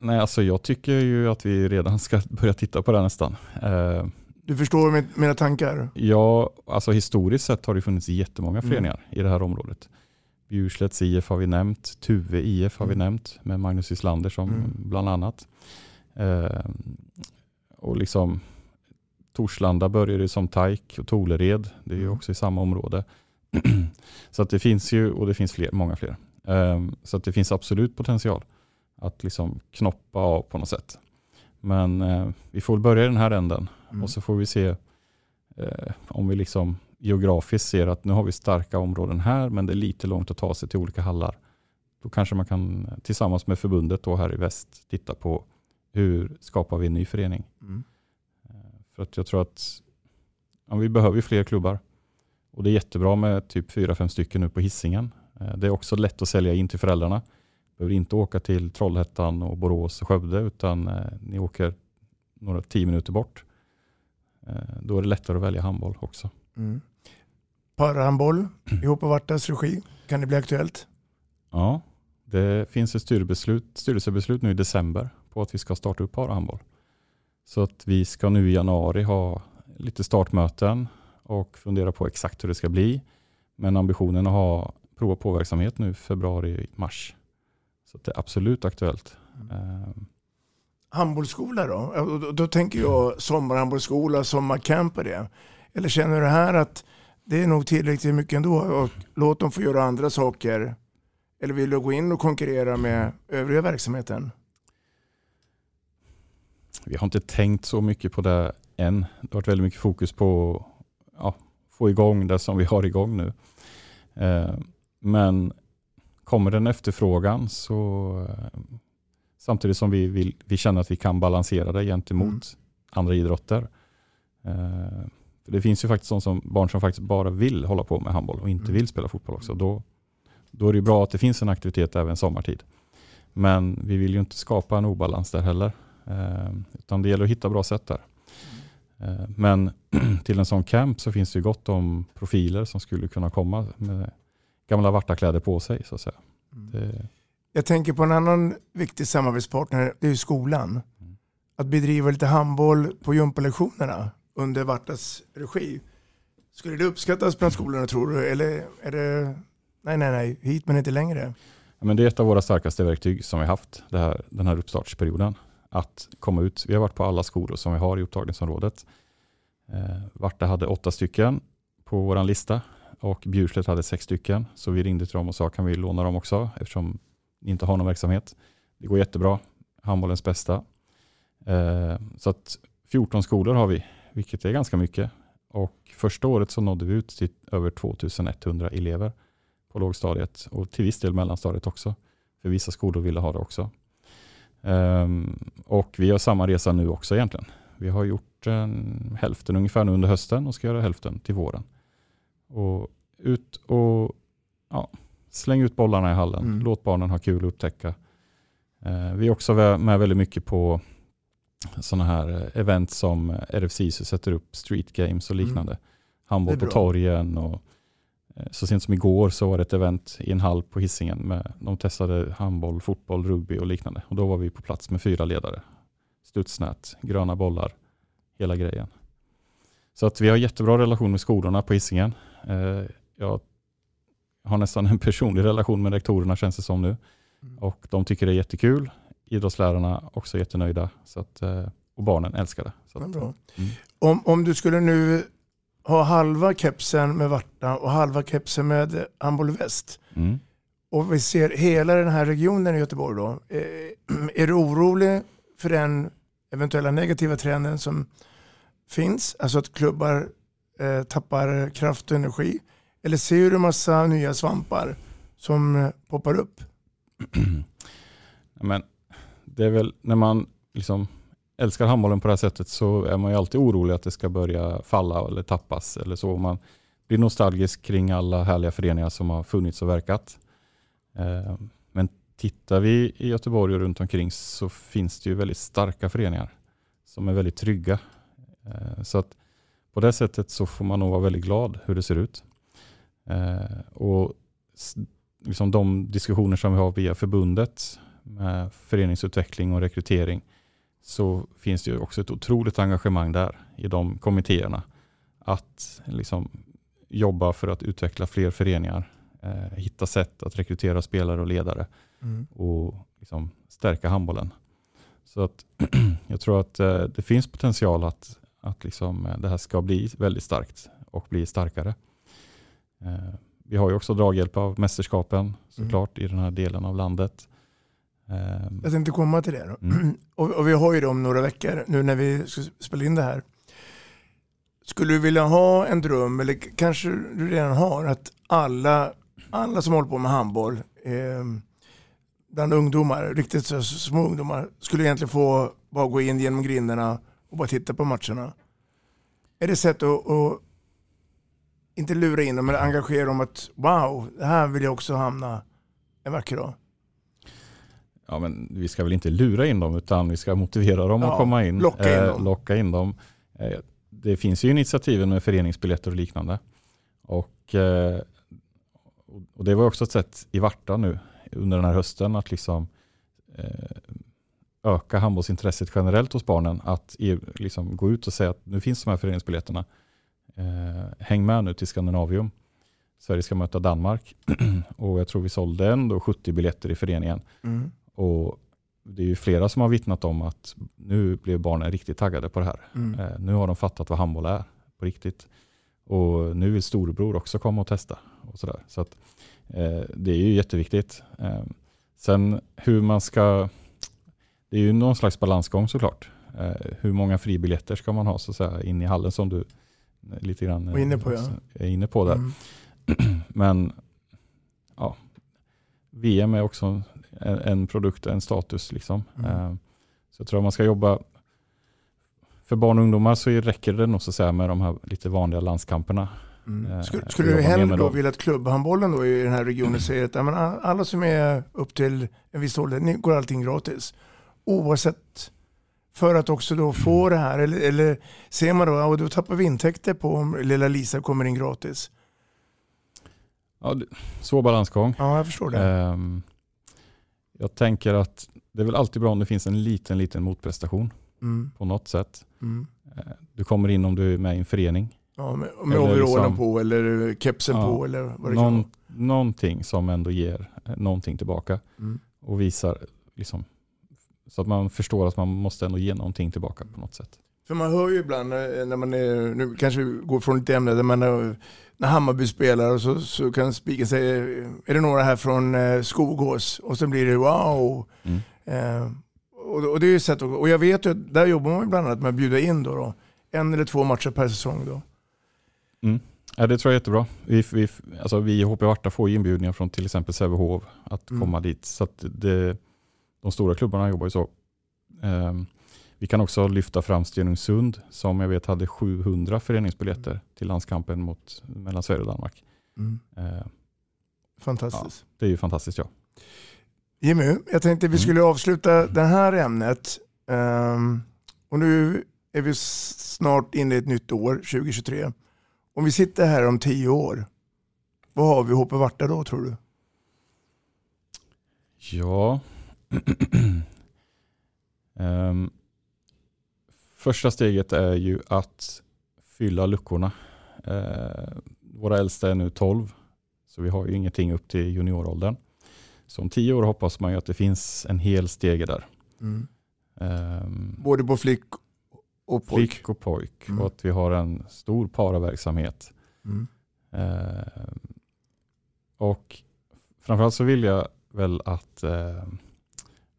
nej, alltså jag tycker ju att vi redan ska börja titta på det nästan. Eh, Du förstår min- mina tankar? Ja, alltså historiskt sett har det funnits jättemånga Mm. föreningar i det här området. Bjurslätts IF har vi nämnt, Tuve IF har vi Mm. nämnt med Magnus Islander som Mm. bland annat. Eh, och liksom Torslanda började som Taik och Tolered, det är ju Mm. också i samma område. så att det finns ju, och det finns fler, många fler. Eh, så att det finns absolut potential att liksom knoppa av på något sätt. Men eh, vi får väl börja i den här änden Mm. och så får vi se eh, om vi liksom geografiskt ser att nu har vi starka områden här men det är lite långt att ta sig till olika hallar. Då kanske man kan eh, tillsammans med förbundet då här i väst titta på hur skapar vi en ny förening. Mm. Eh, För att jag tror att ja, vi behöver fler klubbar. Och det är jättebra med typ fyra fem stycken nu på hissingen. Eh, Det är också lätt att sälja in till föräldrarna. Behöver inte åka till Trollhättan och Borås och Skövde utan eh, ni åker några tio minuter bort. Eh, Då är det lättare att välja handboll också. Mm. Parahandboll i Hoppavartas regi, kan det bli aktuellt? Ja, det finns ett styrelsebeslut, nu i december på att vi ska starta upp parahandboll. Så att vi ska nu i januari ha lite startmöten och fundera på exakt hur det ska bli. Men ambitionen är att ha prova på verksamhet nu februari, mars. Så det är absolut aktuellt. Eh, Handbollsskola då? Då, då tänker jag sommarhandbollsskola, sommarcamp och det. Eller känner du här att det är nog tillräckligt mycket ändå och låt dem få göra andra saker? Eller vill du gå in och konkurrera med övriga verksamheten? Vi har inte tänkt så mycket på det än. Det har varit väldigt mycket fokus på att ja, få igång det som vi har igång nu. Eh, men kommer den efterfrågan så eh, samtidigt som vi, vill, vi känner att vi kan balansera det gentemot Mm. andra idrotter. Eh, för det finns ju faktiskt sånt som, barn som faktiskt bara vill hålla på med handboll och inte Mm. vill spela fotboll också. Då, då är det bra att det finns en aktivitet även sommartid. Men vi vill ju inte skapa en obalans där heller. Eh, utan det gäller att hitta bra sätt där. Eh, men till en sån camp så finns det ju gott om profiler som skulle kunna komma med gamla vartakläder på sig. Så att säga. Det, Jag tänker på en annan viktig samarbetspartner, det är skolan. Mm. Att bedriva lite handboll på gympalektionerna under Vartas regi. Skulle det uppskattas bland skolorna tror du? Eller är det, nej nej nej, hit men inte längre? ja, men det är ett av våra starkaste verktyg som vi haft här, den här uppstartsperioden. Att komma ut. Vi har varit på alla skolor som vi har i upptagningsområdet. Eh, Varta hade åtta stycken på vår lista och Bjurslet hade sex stycken. Så vi ringde till dem och sa kan vi låna dem också eftersom ni inte har någon verksamhet. Det går jättebra. Handbollens bästa. Eh, så att 14 skolor har vi, vilket är ganska mycket. Och första året så nådde vi ut till över 2100 elever på lågstadiet och till viss del mellanstadiet också. För vissa skolor ville ha det också. Ehm, och vi har samma resa nu också egentligen. Vi har gjort en, hälften ungefär nu under hösten och ska göra hälften till våren. Och ut och ja, släng ut bollarna i hallen. Mm. Låt barnen ha kul och upptäcka. Eh, vi är också med väldigt mycket på sådana här eh, event som RFSISU sätter upp, street games och liknande. Handboll Det är på torgen och eh, så sent som igår så var det ett event i en hall på Hisingen. Med, de testade handboll, fotboll, rugby och liknande. Och då var vi på plats med fyra ledare. Studsnät, gröna bollar, hela grejen. Så att vi har jättebra relation med skolorna på Hisingen. Eh, jag har nästan en personlig relation med rektorerna känns det som nu. Mm. Och de tycker det är jättekul. Idrottslärarna också jättenöjda. Så att, eh, och barnen älskar det. Så att. Mm. Om, om du skulle nu ha halva kepsen med Varta och halva kepsen med handboll väst mm. och vi ser hela den här regionen i Göteborg då. Eh, Är du orolig för den eventuella negativa trenden som finns? Alltså att klubbar eh, tappar kraft och energi? Eller ser du massa nya svampar som eh, poppar upp? Men det är väl när man liksom älskar handbollen på det här sättet så är man ju alltid orolig att det ska börja falla eller tappas eller så. Man blir nostalgisk kring alla härliga föreningar som har funnits och verkat. Eh, men tittar vi i Göteborg och runt omkring så finns det ju väldigt starka föreningar som är väldigt trygga. Eh, så att på det sättet så får man nog vara väldigt glad hur det ser ut. Eh, och liksom de diskussioner som vi har via förbundet med föreningsutveckling och rekrytering så finns det ju också ett otroligt engagemang där i de kommittéerna. Att liksom jobba för att utveckla fler föreningar, eh, hitta sätt att rekrytera spelare och ledare mm. och liksom stärka handbollen. Så att jag tror att eh, det finns potential att, att liksom, eh, det här ska bli väldigt starkt och bli starkare. Eh, vi har ju också draghjälp av mästerskapen såklart mm. i den här delen av landet. Ehm. Jag tänkte komma till det. Mm. Och, och, vi har ju det om några veckor nu när vi ska spela in det här. Skulle du vilja ha en dröm, eller kanske du redan har, att alla, alla som håller på med handboll, eh, bland ungdomar, riktigt så små ungdomar, skulle egentligen få bara gå in genom grindarna och bara titta på matcherna. Är det sätt att, att inte lura in dem, men engagera dem att wow, det här vill jag också hamna en vacker dag? Ja, men vi ska väl inte lura in dem utan vi ska motivera dem ja, att komma in. Locka in eh, dem. locka in dem. Eh, det finns ju initiativen med föreningsbiljetter och liknande. Och, eh, och det var också ett sätt i Varta nu under den här hösten att liksom eh, öka handbollsintresset generellt hos barnen. Att liksom gå ut och säga att nu finns de här föreningsbiljetterna. Eh, häng med nu till Skandinavium. Sverige ska möta Danmark och jag tror vi sålde ändå 70 biljetter i föreningen. Mm. Och det är ju flera som har vittnat om att nu blev barnen riktigt taggade på det här. Mm. Eh, nu har de fattat vad handboll är på riktigt. Och nu vill storebror också komma och testa. Och så där. så att, eh, det är ju jätteviktigt. Eh, sen hur man ska, det är ju någon slags balansgång såklart. Eh, hur många fribiljetter ska man ha så att säga, in i hallen som du lite grann är inne på, ja. är inne på där. Mm. Men ja, VM är också en, en produkt, en status. Liksom. Mm. Eh, så jag tror att man ska jobba för barn och ungdomar så räcker det nog så att säga med de här lite vanliga landskamperna. Mm. Eh, skulle, skulle du hellre då vilja att klubbhandbollen då i den här regionen mm. säger att alla som är upp till en viss ålder, ni går allting gratis. Oavsett för att också då få det här. Eller, eller ser man då, och då tappar vi intäkter på om lilla Lisa kommer in gratis. Ja, svår balansgång. Ja, jag förstår det. Um, jag tänker att det är väl alltid bra om det finns en liten, liten motprestation mm. på något sätt. Mm. Eh, du kommer in om du är med i en förening. Ja, med, med overallen liksom, på eller kepsen ja, på eller vad det någon, kan vara. Någonting som ändå ger eh, någonting tillbaka mm. och visar liksom, så att man förstår att man måste ändå ge någonting tillbaka på något sätt. För man hör ju ibland eh, när man är, nu kanske vi går från ett ämne, man är, när Hammarby spelar och så, så kan spiken säga, är det några här från eh, Skogås? Och så blir det wow. Mm. Eh, och, och, det är ju sätt, och jag vet ju att där jobbar man bland annat med att bjuda in då, då en eller två matcher per säsong. Då. Mm. Ja, det tror jag är jättebra. Vi, vi, alltså vi i HP Varta får inbjudningar från till exempel Sävehof att mm. komma dit. Så det, de stora klubbarna jobbar ju så. Um, vi kan också lyfta fram Stenungsund som jag vet hade 700 föreningsbiljetter mm. till landskampen mot, mellan Sverige och Danmark. Mm. Eh, fantastiskt. Ja, det är ju fantastiskt ja. Jimmy, jag tänkte vi mm. skulle avsluta det här ämnet. Um, och nu är vi snart inne i ett nytt år, 2023. Om vi sitter här om tio år, vad har vi HP Varta då tror du? Ja, um, Första steget är ju att fylla luckorna. Eh, våra äldsta är nu 12, så vi har ju ingenting upp till junioråldern. Så om tio år hoppas man ju att det finns en hel stege där. Mm. Um, Både på flick och pojk? Flick och pojk. Mm. Och att vi har en stor paraverksamhet. Mm. Uh, och framförallt så vill jag väl att, uh,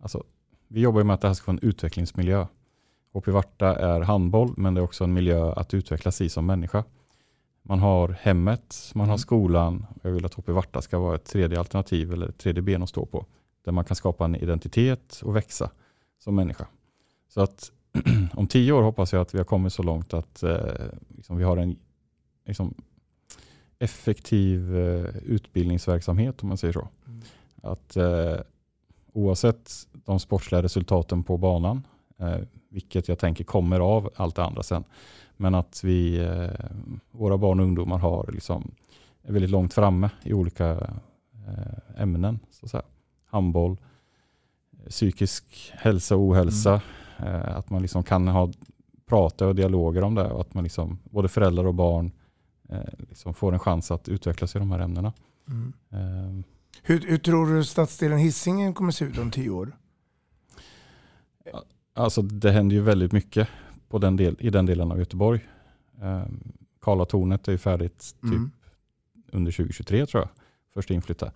alltså, vi jobbar med att det här ska vara en utvecklingsmiljö. HP Varta är handboll, men det är också en miljö att utvecklas i som människa. Man har hemmet, man har mm. skolan. Jag vill att HP Varta ska vara ett tredje alternativ eller ett tredje ben att stå på. Där man kan skapa en identitet och växa som människa. Så att om tio år hoppas jag att vi har kommit så långt att eh, liksom vi har en liksom, effektiv eh, utbildningsverksamhet om man säger så. Mm. Att eh, oavsett de sportsliga resultaten på banan, eh, vilket jag tänker kommer av allt det andra sen, men att vi, eh, våra barn och ungdomar har liksom, är väldigt långt framme i olika eh, ämnen. Så att säga. Handboll, psykisk hälsa och ohälsa, mm. Att man liksom kan ha prata och dialoger om det och att man liksom, både föräldrar och barn liksom får en chans att utvecklas i de här ämnena. Mm. Hur, hur, tror du stadsdelen Hisingen kommer se ut om tio år? Alltså det händer ju väldigt mycket på den del, i den delen av Göteborg. Um, Karlatornet är ju färdigt typ mm. under 2023 tror jag. Första inflytta.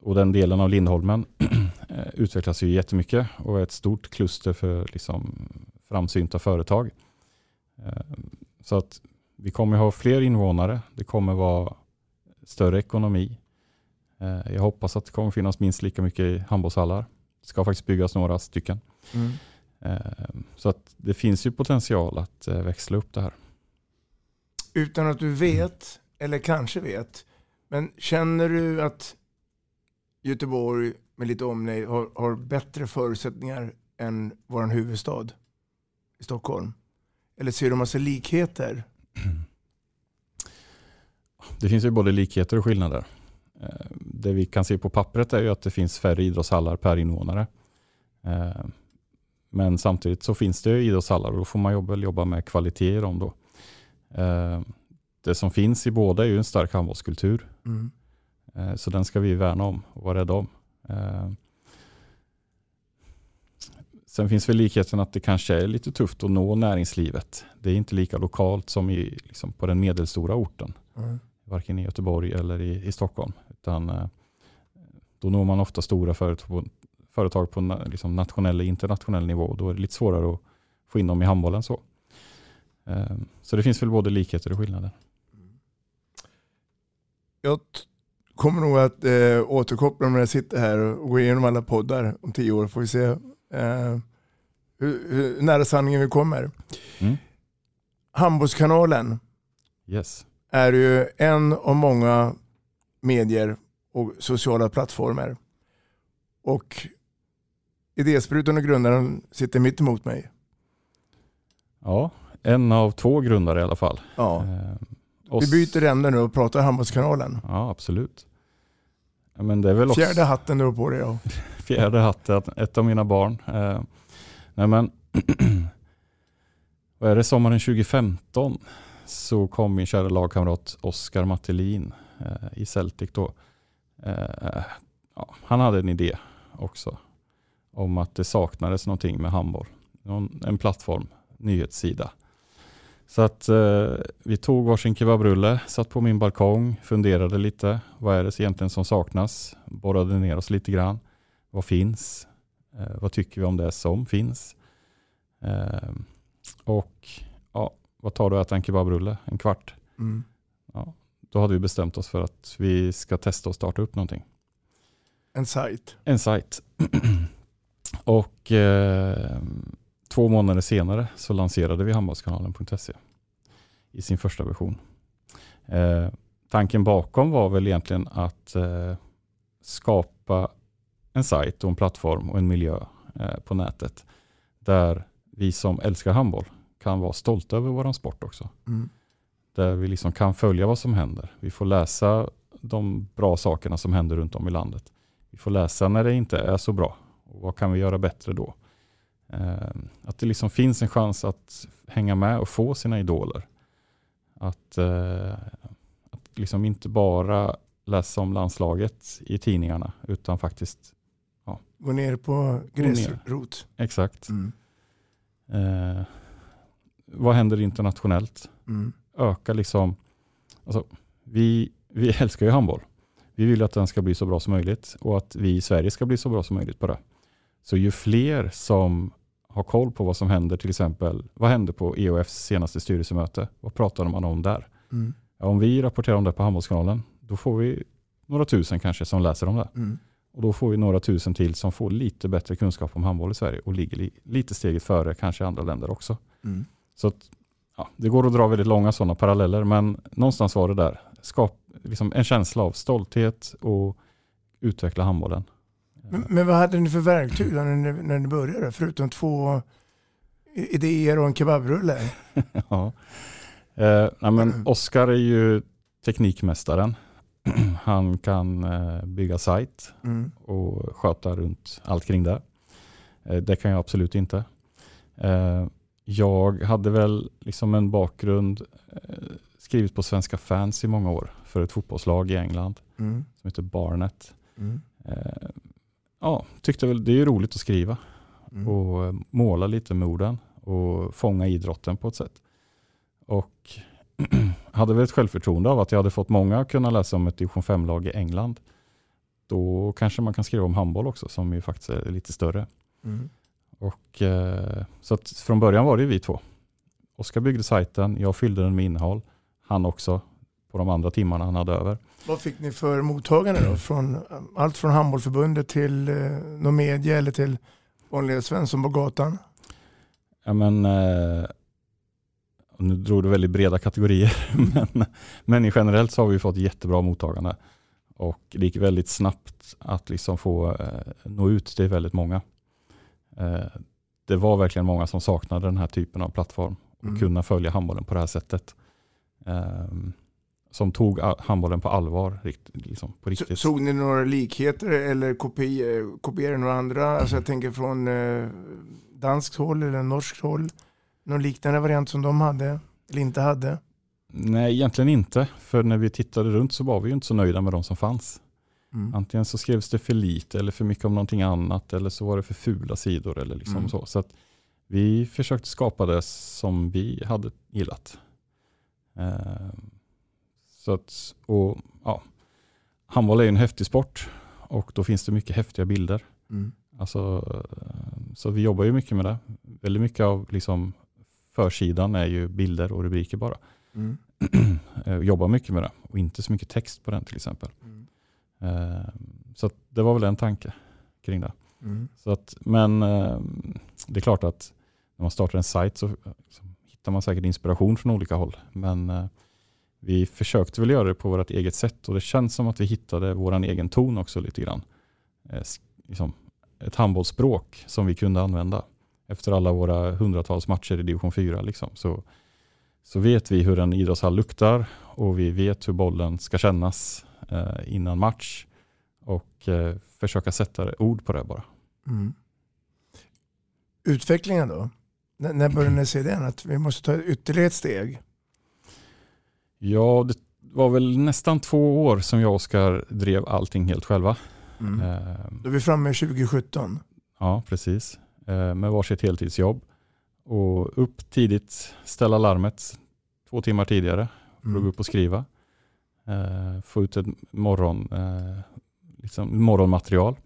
Och den delen av Lindholmen eh, utvecklas ju jättemycket och är ett stort kluster för liksom framsynta företag. Um, så att vi kommer ha fler invånare. Det kommer vara större ekonomi. Uh, jag hoppas att det kommer finnas minst lika mycket i handbollshallar. Det ska faktiskt byggas några stycken. Mm. Ehm, så att det finns ju potential att eh, växla upp det här. Utan att du vet, eller kanske vet, men känner du att Göteborg med lite omnejd har, har bättre förutsättningar än vår huvudstad i Stockholm? Eller ser du massa likheter? Det finns ju både likheter och skillnader. Det vi kan se på pappret är ju att det finns färre idrottshallar per invånare. Ehm, men samtidigt så finns det idrottshallar och då får man jobba, jobba med kvalitet i dem. Då. Eh, det som finns i båda är ju en stark handbollskultur. Mm. Eh, så den ska vi värna om och vara rädda om. Eh, sen finns väl likheten att det kanske är lite tufft att nå näringslivet. Det är inte lika lokalt som i, liksom på den medelstora orten. Mm. Varken i Göteborg eller i, i Stockholm. Utan, då når man ofta stora företag företag på liksom nationell och internationell nivå. Då är det lite svårare att få in dem i handbollen. Så, ehm, så det finns väl både likheter och skillnader. Jag kommer nog att eh, återkoppla när jag sitter här och gå igenom alla poddar om tio år. Får vi se eh, hur, hur nära sanningen vi kommer. Mm. Handbollskanalen yes. är ju en av många medier och sociala plattformar. Och Idésprutan och grundaren sitter mitt emot mig. Ja, en av två grundare i alla fall. Ja. Eh, Vi byter ämne nu och pratar Handbollskanalen. Ja, absolut. men det är väl också... Fjärde hatten du har på dig. Ja. Fjärde hatten, ett av mina barn. Eh, nej men, vad är det, sommaren 2015 så kom min kära lagkamrat Oskar Mattelin i Celtic då. Eh, ja, han hade en idé också om att det saknades någonting med handboll. En plattform, nyhetssida. Så att eh, vi tog varsin kebabrulle, satt på min balkong, funderade lite. Vad är det egentligen som saknas? Borrade ner oss lite grann. Vad finns? Eh, vad tycker vi om det som finns? Eh, och ja, vad tar du att äta en kebabrulle? En kvart? Mm. Ja, då hade vi bestämt oss för att vi ska testa och starta upp någonting. En sajt? En sajt. Och eh, två månader senare så lanserade vi handbollskanalen.se i sin första version. Eh, tanken bakom var väl egentligen att eh, skapa en sajt och en plattform och en miljö eh, på nätet där vi som älskar handboll kan vara stolta över vår sport också. Mm. Där vi liksom kan följa vad som händer. Vi får läsa de bra sakerna som händer runt om i landet. Vi får läsa när det inte är så bra och vad kan vi göra bättre då? Eh, att det liksom finns en chans att hänga med och få sina idoler. Att, eh, att liksom inte bara läsa om landslaget i tidningarna utan faktiskt ja, gå ner på gräsrot. Exakt. Mm. Eh, vad händer internationellt? Mm. Öka liksom, alltså, vi, vi älskar ju handboll. Vi vill att den ska bli så bra som möjligt och att vi i Sverige ska bli så bra som möjligt på det. Så ju fler som har koll på vad som händer, till exempel vad hände på EOFs senaste styrelsemöte? Vad pratade man om där? Mm. Ja, om vi rapporterar om det på Handbollskanalen, då får vi några tusen kanske som läser om det. Mm. Och då får vi några tusen till som får lite bättre kunskap om handboll i Sverige och ligger li, lite steget före kanske andra länder också. Mm. Så att, ja, det går att dra väldigt långa sådana paralleller men någonstans var det där. Skap, liksom en känsla av stolthet och utveckla handbollen. Men, men vad hade ni för verktyg när ni, när ni började? Förutom två idéer och en kebabrulle? ja. eh, nej, men Oskar är ju teknikmästaren. Han kan eh, bygga sajt Mm. och sköta runt allt kring det. Eh, det kan jag absolut inte. Jag hade väl liksom en bakgrund, eh, skrivit på Svenska fans i många år för ett fotbollslag i England Mm. som heter Barnet. Mm. Eh, ja, tyckte väl det är roligt att skriva Mm. och eh, måla lite med orden och fånga idrotten på ett sätt. Och hade väl ett självförtroende av att jag hade fått många att kunna läsa om ett division 5-lag i England. Då kanske man kan skriva om handboll också som ju faktiskt är lite större. Mm. Och, eh, så från början var det ju vi två. Oskar byggde sajten, jag fyllde den med innehåll. Han också på de andra timmarna han hade över. Vad fick ni för mottagande då? Från, allt från handbollförbundet till eh, någon media eller till vanliga Svensson på gatan? Ja, men, eh, nu drog du väldigt breda kategorier, men, men generellt så har vi fått jättebra mottagande. Och det gick väldigt snabbt att liksom få eh, nå ut till väldigt många. Eh, det var verkligen många som saknade den här typen av plattform och Mm. kunna följa handbollen på det här sättet. Eh, som tog handbollen på allvar, liksom, på Så, riktigt. såg ni några likheter eller eh, kopierade några andra? Alltså jag tänker från eh, danskt håll eller norskt håll. Någon liknande variant som de hade eller inte hade? Nej, egentligen inte. För när vi tittade runt så var vi ju inte så nöjda med de som fanns. Mm. Antingen så skrevs det för lite eller för mycket om någonting annat eller så var det för fula sidor eller liksom Mm. så. Så att vi försökte skapa det som vi hade gillat. Eh, så att, och, ja, handboll är ju en häftig sport och då finns det mycket häftiga bilder. Mm. Alltså, så vi jobbar ju mycket med det. Väldigt mycket av liksom försidan är ju bilder och rubriker bara. Mm. Eh, jobbar mycket med det och inte så mycket text på den till exempel. Mm. Eh, Så det var väl en tanke kring det. Mm. Så att, men eh, det är klart att när man startar en sajt så så hittar man säkert inspiration från olika håll. Men eh, vi försökte väl göra det på vårt eget sätt och det känns som att vi hittade vår egen ton också lite grann. Liksom ett handbollsspråk som vi kunde använda. Efter alla våra hundratals matcher i division 4 liksom, så, så vet vi hur en idrottshall luktar och vi vet hur bollen ska kännas innan match och eh, försöka sätta ord på det bara. Mm. Utvecklingen då? N- när började ni se den? Att vi måste ta ytterligare ett steg? Ja, det var väl nästan två år som jag och Oskar drev allting helt själva. Mm. Eh, Då är vi framme i 2017. ja, precis. Eh, med varsitt heltidsjobb. Och upp tidigt, ställa larmet två timmar tidigare att gå Mm. upp och skriva. Eh, få ut ett morgon, eh, liksom morgonmaterial.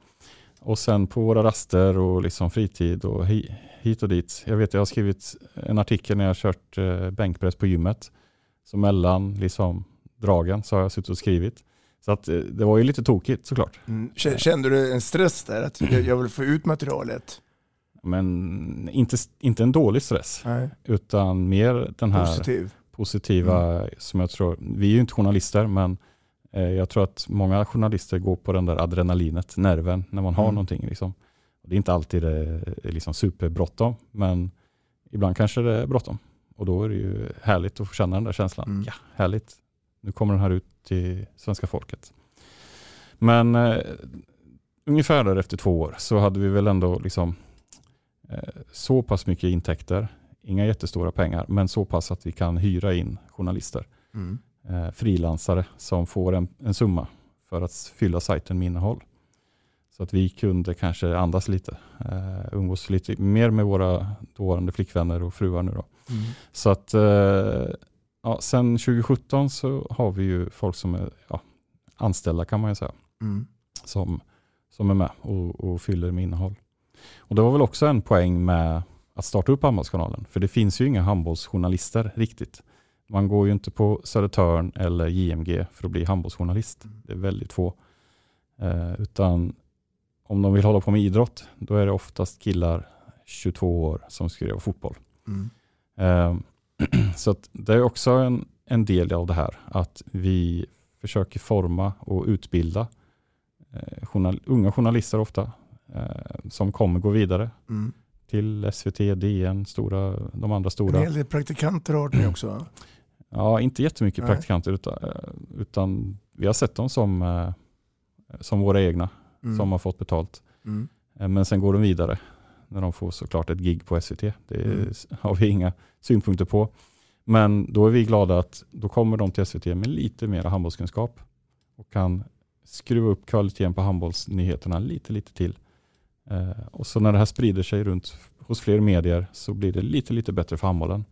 Och sen på våra raster och liksom fritid och hi, hit och dit. Jag vet jag har skrivit en artikel när jag har kört eh, bänkpress på gymmet. Så mellan liksom, dragen så har jag suttit och skrivit. Så att, det var ju lite tokigt såklart. Mm. Kände du en stress där? Att jag jag vill få ut materialet? Men inte, inte en dålig stress. Nej. Utan mer den här Positiv? Positiva som jag tror, vi är ju inte journalister men eh, jag tror att många journalister går på den där adrenalinet, nerven när man har Mm. någonting. Liksom. Det är inte alltid det är liksom superbråttom men ibland kanske det är bråttom. Och då är det ju härligt att få känna den där känslan. Mm. Ja, härligt. Nu kommer den här ut till svenska folket. Men eh, ungefär där efter två år så hade vi väl ändå liksom eh, så pass mycket intäkter, inga jättestora pengar, men så pass att vi kan hyra in journalister, Mm. eh, frilansare som får en, en summa för att fylla sajten med innehåll. Så att vi kunde kanske andas lite, eh, umgås lite mer med våra dåvarande flickvänner och fruar nu då. Mm. Så att eh, ja, sen 2017 så har vi ju folk som är ja, anställda kan man ju säga Mm. som, som är med och, och fyller med innehåll. Och det var väl också en poäng med att starta upp Handbollskanalen. För det finns ju inga handbollsjournalister riktigt. Man går ju inte på Södertörn eller JMG för att bli handbollsjournalist. Det är väldigt få. Eh, utan om de vill hålla på med idrott, då är det oftast killar 22 år som göra fotboll. Mm. Eh, så det är också en, en del av det här, att vi försöker forma och utbilda eh, journal, unga journalister ofta, eh, som kommer gå vidare Mm. Till SVT, DN, stora, de andra En stora. hel del praktikanter har med också. va? Ja, inte jättemycket Nej. praktikanter, utan, eh, utan vi har sett dem som, eh, som våra egna, Mm. som har fått betalt. Mm. Eh, Men sen går de vidare när de får såklart ett gig på SVT. Det Mm. har vi inga synpunkter på. Men då är vi glada att då kommer de till SVT med lite mer handbollskunskap och kan skruva upp kvaliteten på handbollsnyheterna lite, lite till. Eh, och så när det här sprider sig runt hos fler medier så blir det lite, lite bättre för handbollen.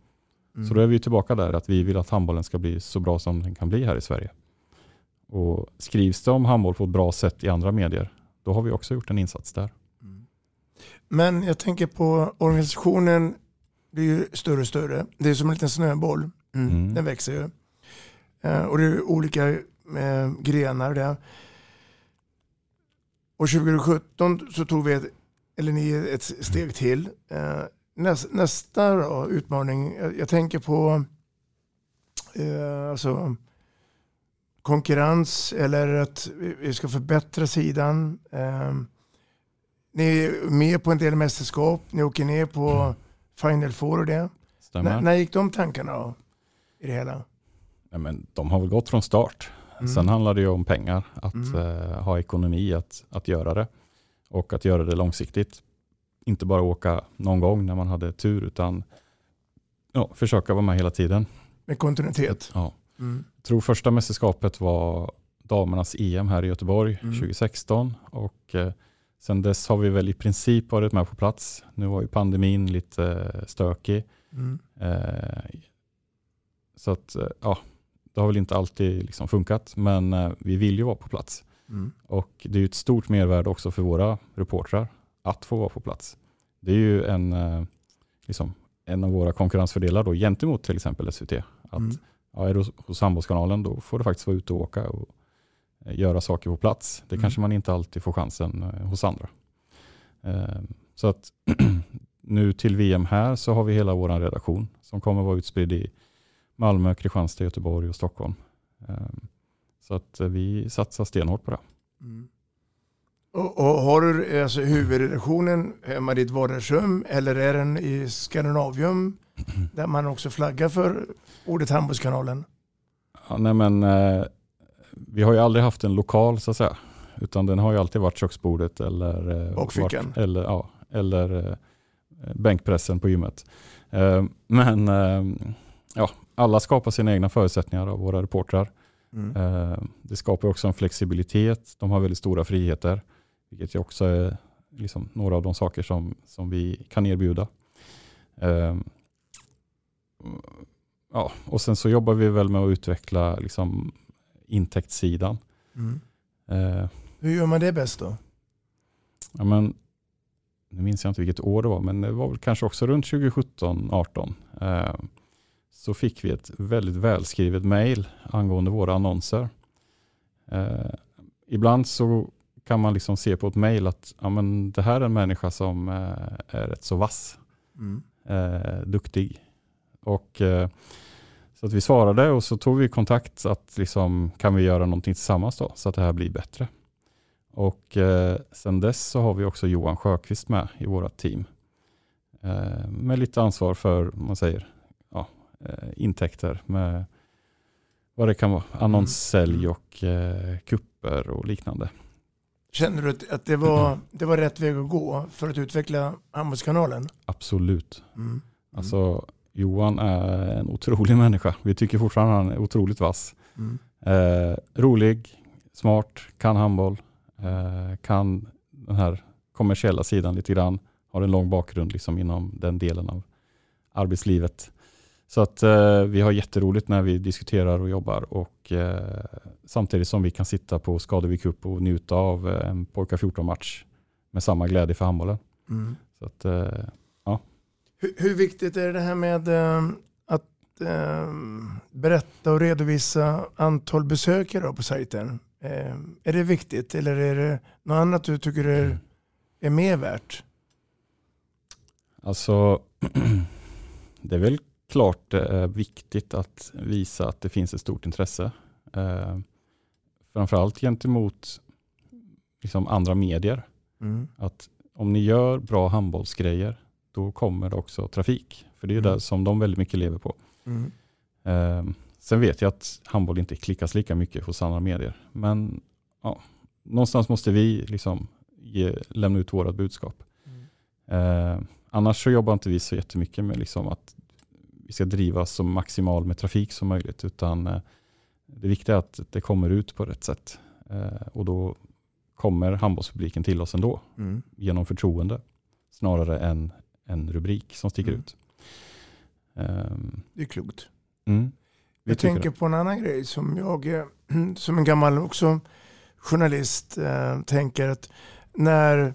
Mm. Så då är vi tillbaka där att vi vill att handbollen ska bli så bra som den kan bli här i Sverige. Och skrivs det om handboll på ett bra sätt i andra medier, då har vi också gjort en insats där. Men jag tänker på organisationen blir ju större och större. Det är som en liten snöboll. Mm. Mm. Den växer ju. Eh, och det är olika eh, grenar där. Och 2017 så tog vi ett, eller ni ett steg till. Eh, näs, nästa då, utmaning, jag, jag tänker på eh, alltså, konkurrens eller att vi- ska förbättra sidan. Eh, ni är med på en del mästerskap, ni åker ner på Final Four och det. När gick de tankarna då? I det hela? Nej, men de har väl gått från start. Mm. Sen handlar det ju om pengar, att Mm. eh, ha ekonomi att, att göra det. Och att göra det långsiktigt. Inte bara åka någon gång när man hade tur, utan ja, försöka vara med hela tiden. Med kontinuitet? Ja. Mm. Jag tror första mästerskapet var damernas EM här i Göteborg Mm. 2016. Och eh, sen dess har vi väl i princip varit med på plats. Nu var ju pandemin lite eh, stökig. Mm. Eh, så att, eh, ja, det har väl inte alltid liksom funkat, men eh, vi vill ju vara på plats. Mm. Och det är ju ett stort mervärde också för våra reportrar att få vara på plats. Det är ju en, eh, liksom, en av våra konkurrensfördelar då, gentemot till exempel SVT. Att Mm. ja, är du hos- Handbollskanalen då får du faktiskt vara ute och åka och eh, göra saker på plats. Det Mm. kanske man inte alltid får chansen hos andra. Eh, Så att nu till VM här så har vi hela vår redaktion som kommer vara utspridd i Malmö, Kristianstad, Göteborg och Stockholm. Eh, Så att vi satsar stenhårt på det. Mm. Och, och har du alltså, huvudredaktionen hemma i ditt vardagsrum eller är den i Skandinavium där man också flaggar för ordet Handbollskanalen? Ja, nej men, eh, vi har ju aldrig haft en lokal så att säga. Utan den har ju alltid varit köksbordet eller, eh, Bakfickan. varit, eller, ja, eller eh, bänkpressen på gymmet. Eh, men eh, ja, alla skapar sina egna förutsättningar av våra reportrar. Mm. Eh, det skapar också en flexibilitet. De har väldigt stora friheter. Vilket också är liksom några av de saker som, som vi kan erbjuda. Eh, ja, och sen så jobbar vi väl med att utveckla liksom, intäktssidan. Mm. Eh, Hur gör man det bäst då? ja, men, nu minns jag inte vilket år det var, men det var väl kanske också runt 2017-18. Så fick vi ett väldigt välskrivet mejl angående våra annonser. Eh, ibland så kan man liksom se på ett mejl att ja, men det här är en människa som eh, är rätt så vass, Mm. eh, duktig. Och, eh, så att vi svarade och så tog vi kontakt att liksom, kan vi göra någonting tillsammans då så att det här blir bättre. Och eh, sen dess så har vi också Johan Sjöqvist med i vårt team. Eh, med lite ansvar för, man säger, eh, intäkter med vad det kan vara, annonssälj och eh, kupper och liknande. Känner du att- det var, det var rätt väg att gå för att utveckla Handbollskanalen? Absolut. Mm. Alltså, Johan är en otrolig människa. Vi tycker fortfarande han är otroligt vass. Mm. Eh, rolig, smart, kan handboll, eh, kan den här kommersiella sidan lite grann. Har en lång bakgrund liksom inom den delen av arbetslivet. Så att eh, vi har jätteroligt när vi diskuterar och jobbar och eh, samtidigt som vi kan sitta på Skadevik Cup och njuta av eh, en pojkar 14-match med samma glädje för handbollen. Mm. Så att, eh, ja. Hur, hur viktigt är det här med eh, att eh, berätta och redovisa antal besökare på sajten? Är det viktigt eller är det något annat du tycker är, är mer värt? Alltså, det är väl klart det är viktigt att visa att det finns ett stort intresse. Eh, framförallt gentemot liksom andra medier. Mm. Att om ni gör bra handbollsgrejer, då kommer det också trafik. För det är Mm. det som de väldigt mycket lever på. Mm. Eh, sen vet jag att handboll inte klickas lika mycket hos andra medier. Men ja, någonstans måste vi liksom ge, lämna ut vårt budskap. Eh, annars så jobbar inte vi så jättemycket med liksom att vi ska driva så maximal med trafik som möjligt. Utan eh, det viktiga är att det kommer ut på rätt sätt. Eh, och då kommer handbollspubliken till oss ändå. Mm. Genom förtroende. Snarare än en rubrik som sticker Mm. ut. Ehm, Det är klokt. mm. Vi Jag tänker det. på en annan grej som jag som en gammal också journalist eh, tänker att när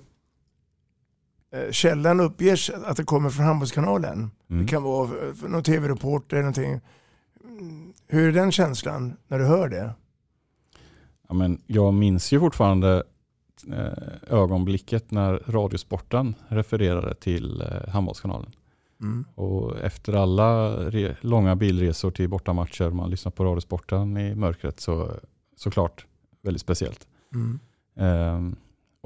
källan uppger sig att det kommer från Handbollskanalen, Mm. det kan vara för någon tv-reporter eller någonting. Mm, Hur är den känslan när du hör det? Ja, men jag minns ju fortfarande eh, ögonblicket när Radiosporten refererade till eh, Handbollskanalen. Mm. Och efter alla långa bilresor till bortamatcher, man lyssnar på Radiosporten i mörkret, så såklart väldigt speciellt. Mm. Ehm,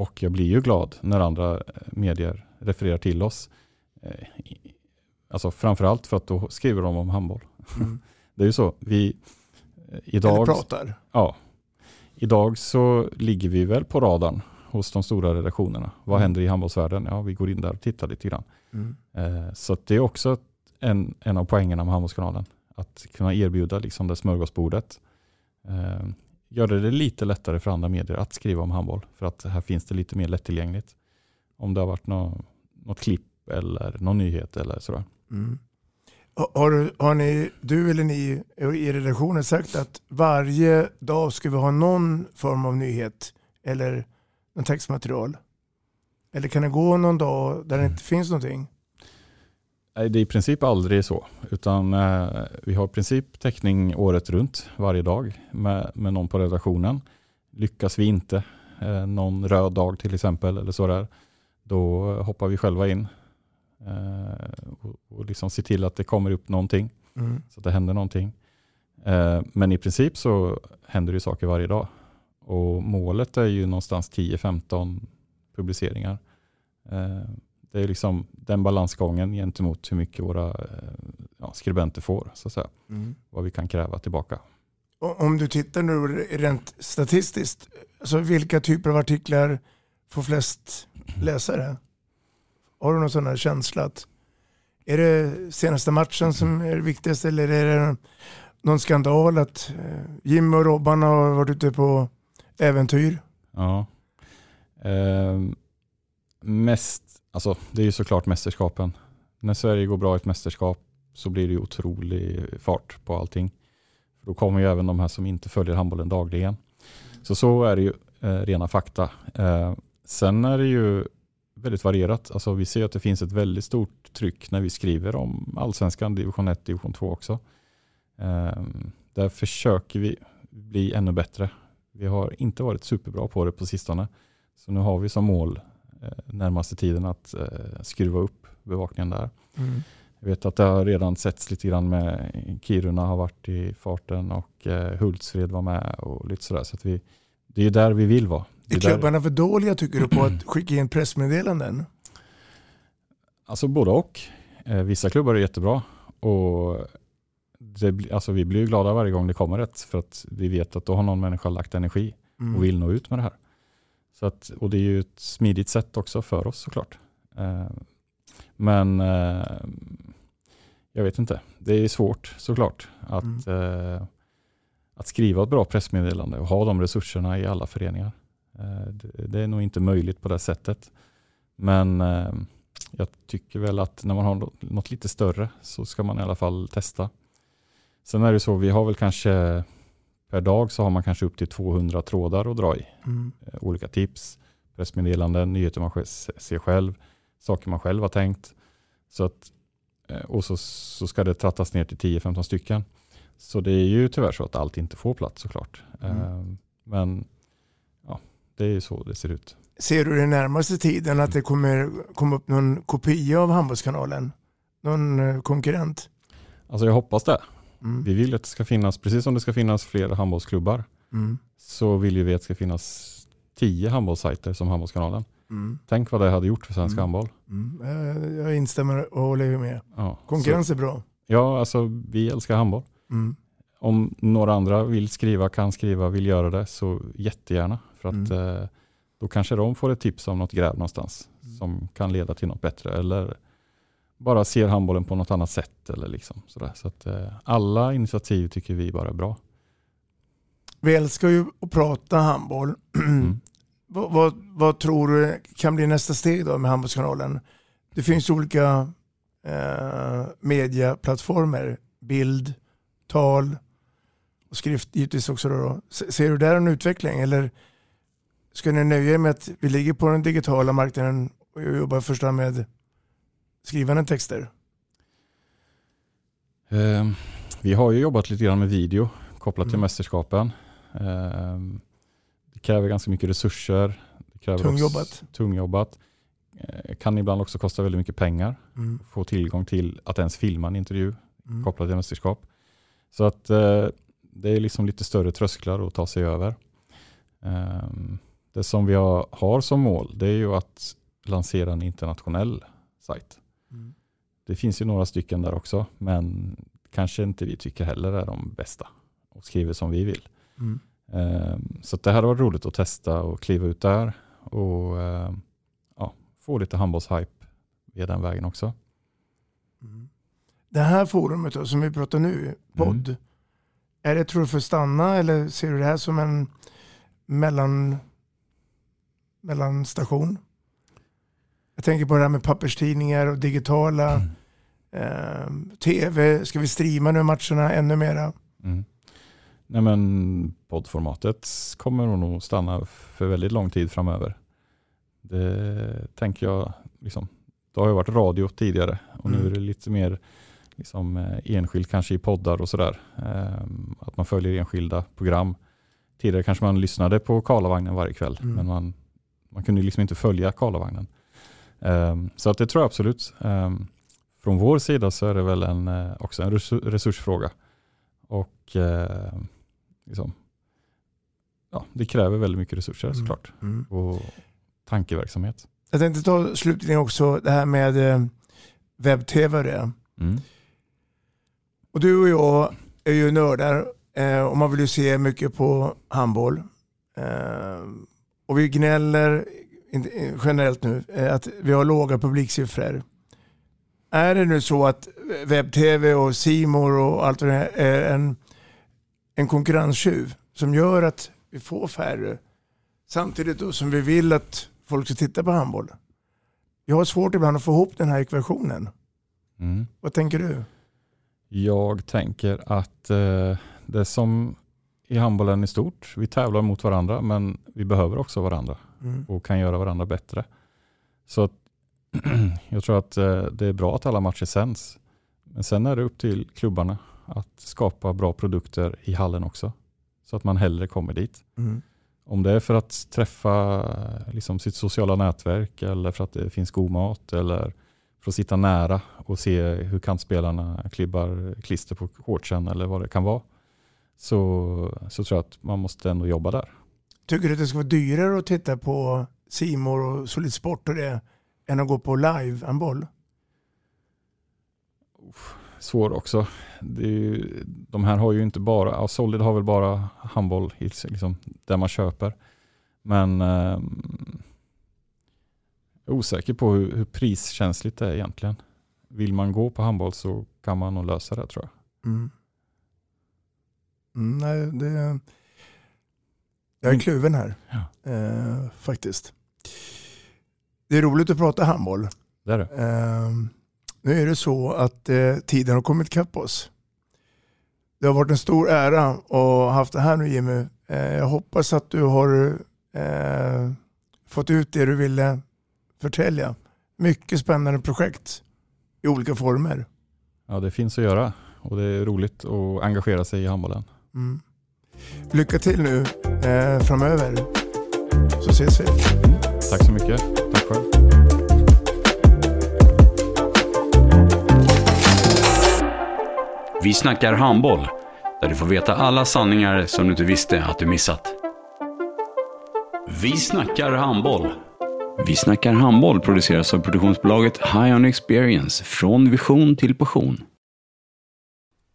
och jag blir ju glad när andra eh, medier refererar till oss. Eh, alltså framförallt för att då skriver de om handboll. Mm. Det är ju så, vi eh, idag... Eller pratar. Ja. Idag så ligger vi väl på radarn hos de stora redaktionerna. Vad Mm. händer i handbollsvärlden? Ja, vi går in där och tittar lite grann. Mm. Så det är också en, en av poängerna med Handbollskanalen. Att kunna erbjuda liksom det smörgåsbordet. Göra det lite lättare för andra medier att skriva om handboll. För att här finns det lite mer lättillgängligt. Om det har varit nå, något klipp eller någon nyhet eller sådär. Mm. Ha- Har, du, har ni, du eller ni i redaktionen sagt att varje dag ska vi ha någon form av nyhet eller någon textmaterial? Eller kan det gå någon dag där det inte finns någonting? Nej, det är i princip aldrig så. Utan eh, vi har i princip täckning året runt varje dag med, med någon på redaktionen. Lyckas vi inte eh, någon röd dag till exempel eller så där, då hoppar vi själva in eh, och, och liksom ser till att det kommer upp någonting. Mm. Så att det händer någonting. Men i princip så händer det saker varje dag. Och målet är ju någonstans 10-15 publiceringar. Eh, det är liksom den balansgången gentemot hur mycket våra eh, ja, skribenter får. Så att säga. Mm. Vad vi kan kräva tillbaka. Om du tittar nu rent statistiskt, alltså vilka typer av artiklar får flest läsare? Har du någon sån här känsla att är det senaste matchen som är det viktigaste eller är det någon skandal att eh, Jimmy och Robban har varit ute på äventyr? Ja. Ehm, mest, alltså, det är ju såklart mästerskapen. När Sverige går bra i ett mästerskap så blir det ju otrolig fart på allting. Då kommer ju även de här som inte följer handbollen dagligen. Så så är det ju eh, rena fakta. Eh, sen är det ju väldigt varierat. Alltså vi ser att det finns ett väldigt stort tryck när vi skriver om allsvenskan, division 1, division 2 också. Eh, där försöker vi bli ännu bättre. Vi har inte varit superbra på det på sistone. Så nu har vi som mål närmaste tiden att eh, skruva upp bevakningen där. Mm. Jag vet att det har redan setts lite grann med Kiruna har varit i farten och eh, Hultsfred var med och lite sådär. Så att vi, det är där vi vill vara. Det Är är där, klubbarna för dåliga tycker du på att skicka in pressmeddelanden? alltså både och. Eh, vissa klubbar är jättebra och det, alltså vi blir ju glada varje gång det kommer ett för att vi vet att då har någon människa lagt energi Mm. och vill nå ut med det här. Så att, och det är ju ett smidigt sätt också för oss såklart. Eh, men eh, jag vet inte, det är svårt såklart att, eh, att skriva ett bra pressmeddelande och ha de resurserna i alla föreningar. Det, är nog inte möjligt på det sättet. Men jag tycker väl att när man har nå- något lite större så ska man i alla fall testa. Sen är det så, vi har väl kanske per dag så har man kanske upp till 200 trådar att dra i. Mm. Eh, Olika tips, pressmeddelanden, nyheter man ser själv, saker man själv har tänkt. Så att, eh, och så, så ska det trattas ner till 10-15 stycken. Så det är ju tyvärr så att allt inte får plats såklart. Mm. Eh, Men det är ju så det ser ut. Ser du den närmaste tiden att det kommer komma upp någon kopia av Handbollskanalen? Någon eh, konkurrent? Alltså jag hoppas det. Mm. Vi vill att det ska finnas, precis som det ska finnas fler handbollsklubbar, Mm. så vill ju vi att det ska finnas tio handbollssajter som Handbollskanalen. Mm. Tänk vad det hade gjort för svensk Mm. handboll. Mm. Jag, jag instämmer och håller med. Ja, Konkurrens så, är bra. ja, alltså vi älskar handboll. Mm. Om några andra vill skriva, kan skriva, vill göra det så jättegärna. För att eh, då kanske de får ett tips om något gräv någonstans som kan leda till något bättre. Eller bara ser handbollen på något annat sätt. Eller liksom, sådär. Så att, eh, alla initiativ tycker vi bara är bra. Vi älskar ju att prata handboll. Mm. vad, vad, vad tror du kan bli nästa steg då med Handbollskanalen? Det finns olika eh, mediaplattformar. Bild, tal och skrift givetvis också. Då. Se- Ser du där en utveckling eller ska ni nöja er med att vi ligger på den digitala marknaden och jobbar först med skrivande texter? Eh, vi har ju jobbat lite grann med video kopplat till Mm. mästerskapen. Eh, det kräver ganska mycket resurser. Det kräver också- Tungjobbat. Tungjobbat. Eh, kan ibland också kosta väldigt mycket pengar. Mm. Få tillgång till att ens filma en intervju Mm. kopplat till mästerskap. Så att eh, det är liksom lite större trösklar att ta sig över. Ehm, det som vi har, har som mål det är ju att lansera en internationell sajt. Det finns ju några stycken där också men kanske inte vi tycker heller är de bästa och skriver som vi vill. Mm. Ehm, Så det här har varit roligt att testa och kliva ut där och ehm, ja, få lite handbollshype via den vägen också. Mm. Det här forumet som vi pratar nu, podd, Mm. är det tror du för stanna eller ser du det här som en mellan, mellanstation? Jag tänker på det här med papperstidningar och digitala, Mm. eh, tv, ska vi streama nu matcherna ännu mera? Mm. Nej men poddformatet kommer nog stanna för väldigt lång tid framöver. Det tänker jag, liksom, det har ju varit radio tidigare och nu Mm. är det lite mer liksom, eh, enskilt kanske i poddar och sådär. Ehm, Att man följer enskilda program. Tidigare kanske man lyssnade på Karlavagnen varje kväll Mm. men man, man kunde liksom inte följa Karlavagnen. Ehm, Så att det tror jag absolut. Ehm, Från vår sida så är det väl en, eh, också en resur- resursfråga. Och eh, liksom, ja, det kräver väldigt mycket resurser Mm. såklart. Mm. Och tankeverksamhet. Jag tänkte ta slutligen också det här med eh, webb-tv och det. Mm. Och du och jag är ju nördar eh, och man vill ju se mycket på handboll. Eh, och vi gnäller generellt nu eh, att vi har låga publiksiffror. Är det nu så att webb-tv och Simor och allt det här är en, en konkurrenstjuv som gör att vi får färre samtidigt då som vi vill att folk ska titta på handboll? Jag har svårt ibland att få ihop den här ekvationen. Mm. Vad tänker du? Jag tänker att eh, det som i handbollen i stort, vi tävlar mot varandra men vi behöver också varandra Mm. och kan göra varandra bättre. Så att, jag tror att eh, det är bra att alla matcher sänds. Men sen är det upp till klubbarna att skapa bra produkter i hallen också. Så att man hellre kommer dit. Mm. Om det är för att träffa liksom, sitt sociala nätverk eller för att det finns god mat eller för att sitta nära och se hur kantspelarna klibbar klister på shortsen eller vad det kan vara. Så, så tror jag att man måste ändå jobba där. Tycker du att det ska vara dyrare att titta på Simor och Solid Sport och det än att gå på live en boll? Svår också. Ju, de här har ju inte bara, ja, Solid har väl bara handboll liksom, där man köper. Men eh, jag är osäker på hur, hur priskänsligt det är egentligen. Vill man gå på handboll så kan man nog lösa det tror jag. Mm. Mm, nej, det, jag är kluven här Ja. eh, faktiskt. Det är roligt att prata handboll. Det är det. Eh, nu är det så att eh, tiden har kommit ikapp oss. Det har varit en stor ära att ha haft det här nu Jimmy. Eh, jag hoppas att du har eh, fått ut det du ville förtälja. Mycket spännande projekt i olika former. Ja, det finns att göra och det är roligt att engagera sig i handbollen. Mm. Lycka till nu eh, framöver. Så ses vi. Tack så mycket. Tack själv. Vi snackar handboll, där du får veta alla sanningar som du inte visste att du missat. Vi snackar handboll. Vi snackar handboll produceras av produktionsbolaget High On Experience, från vision till passion.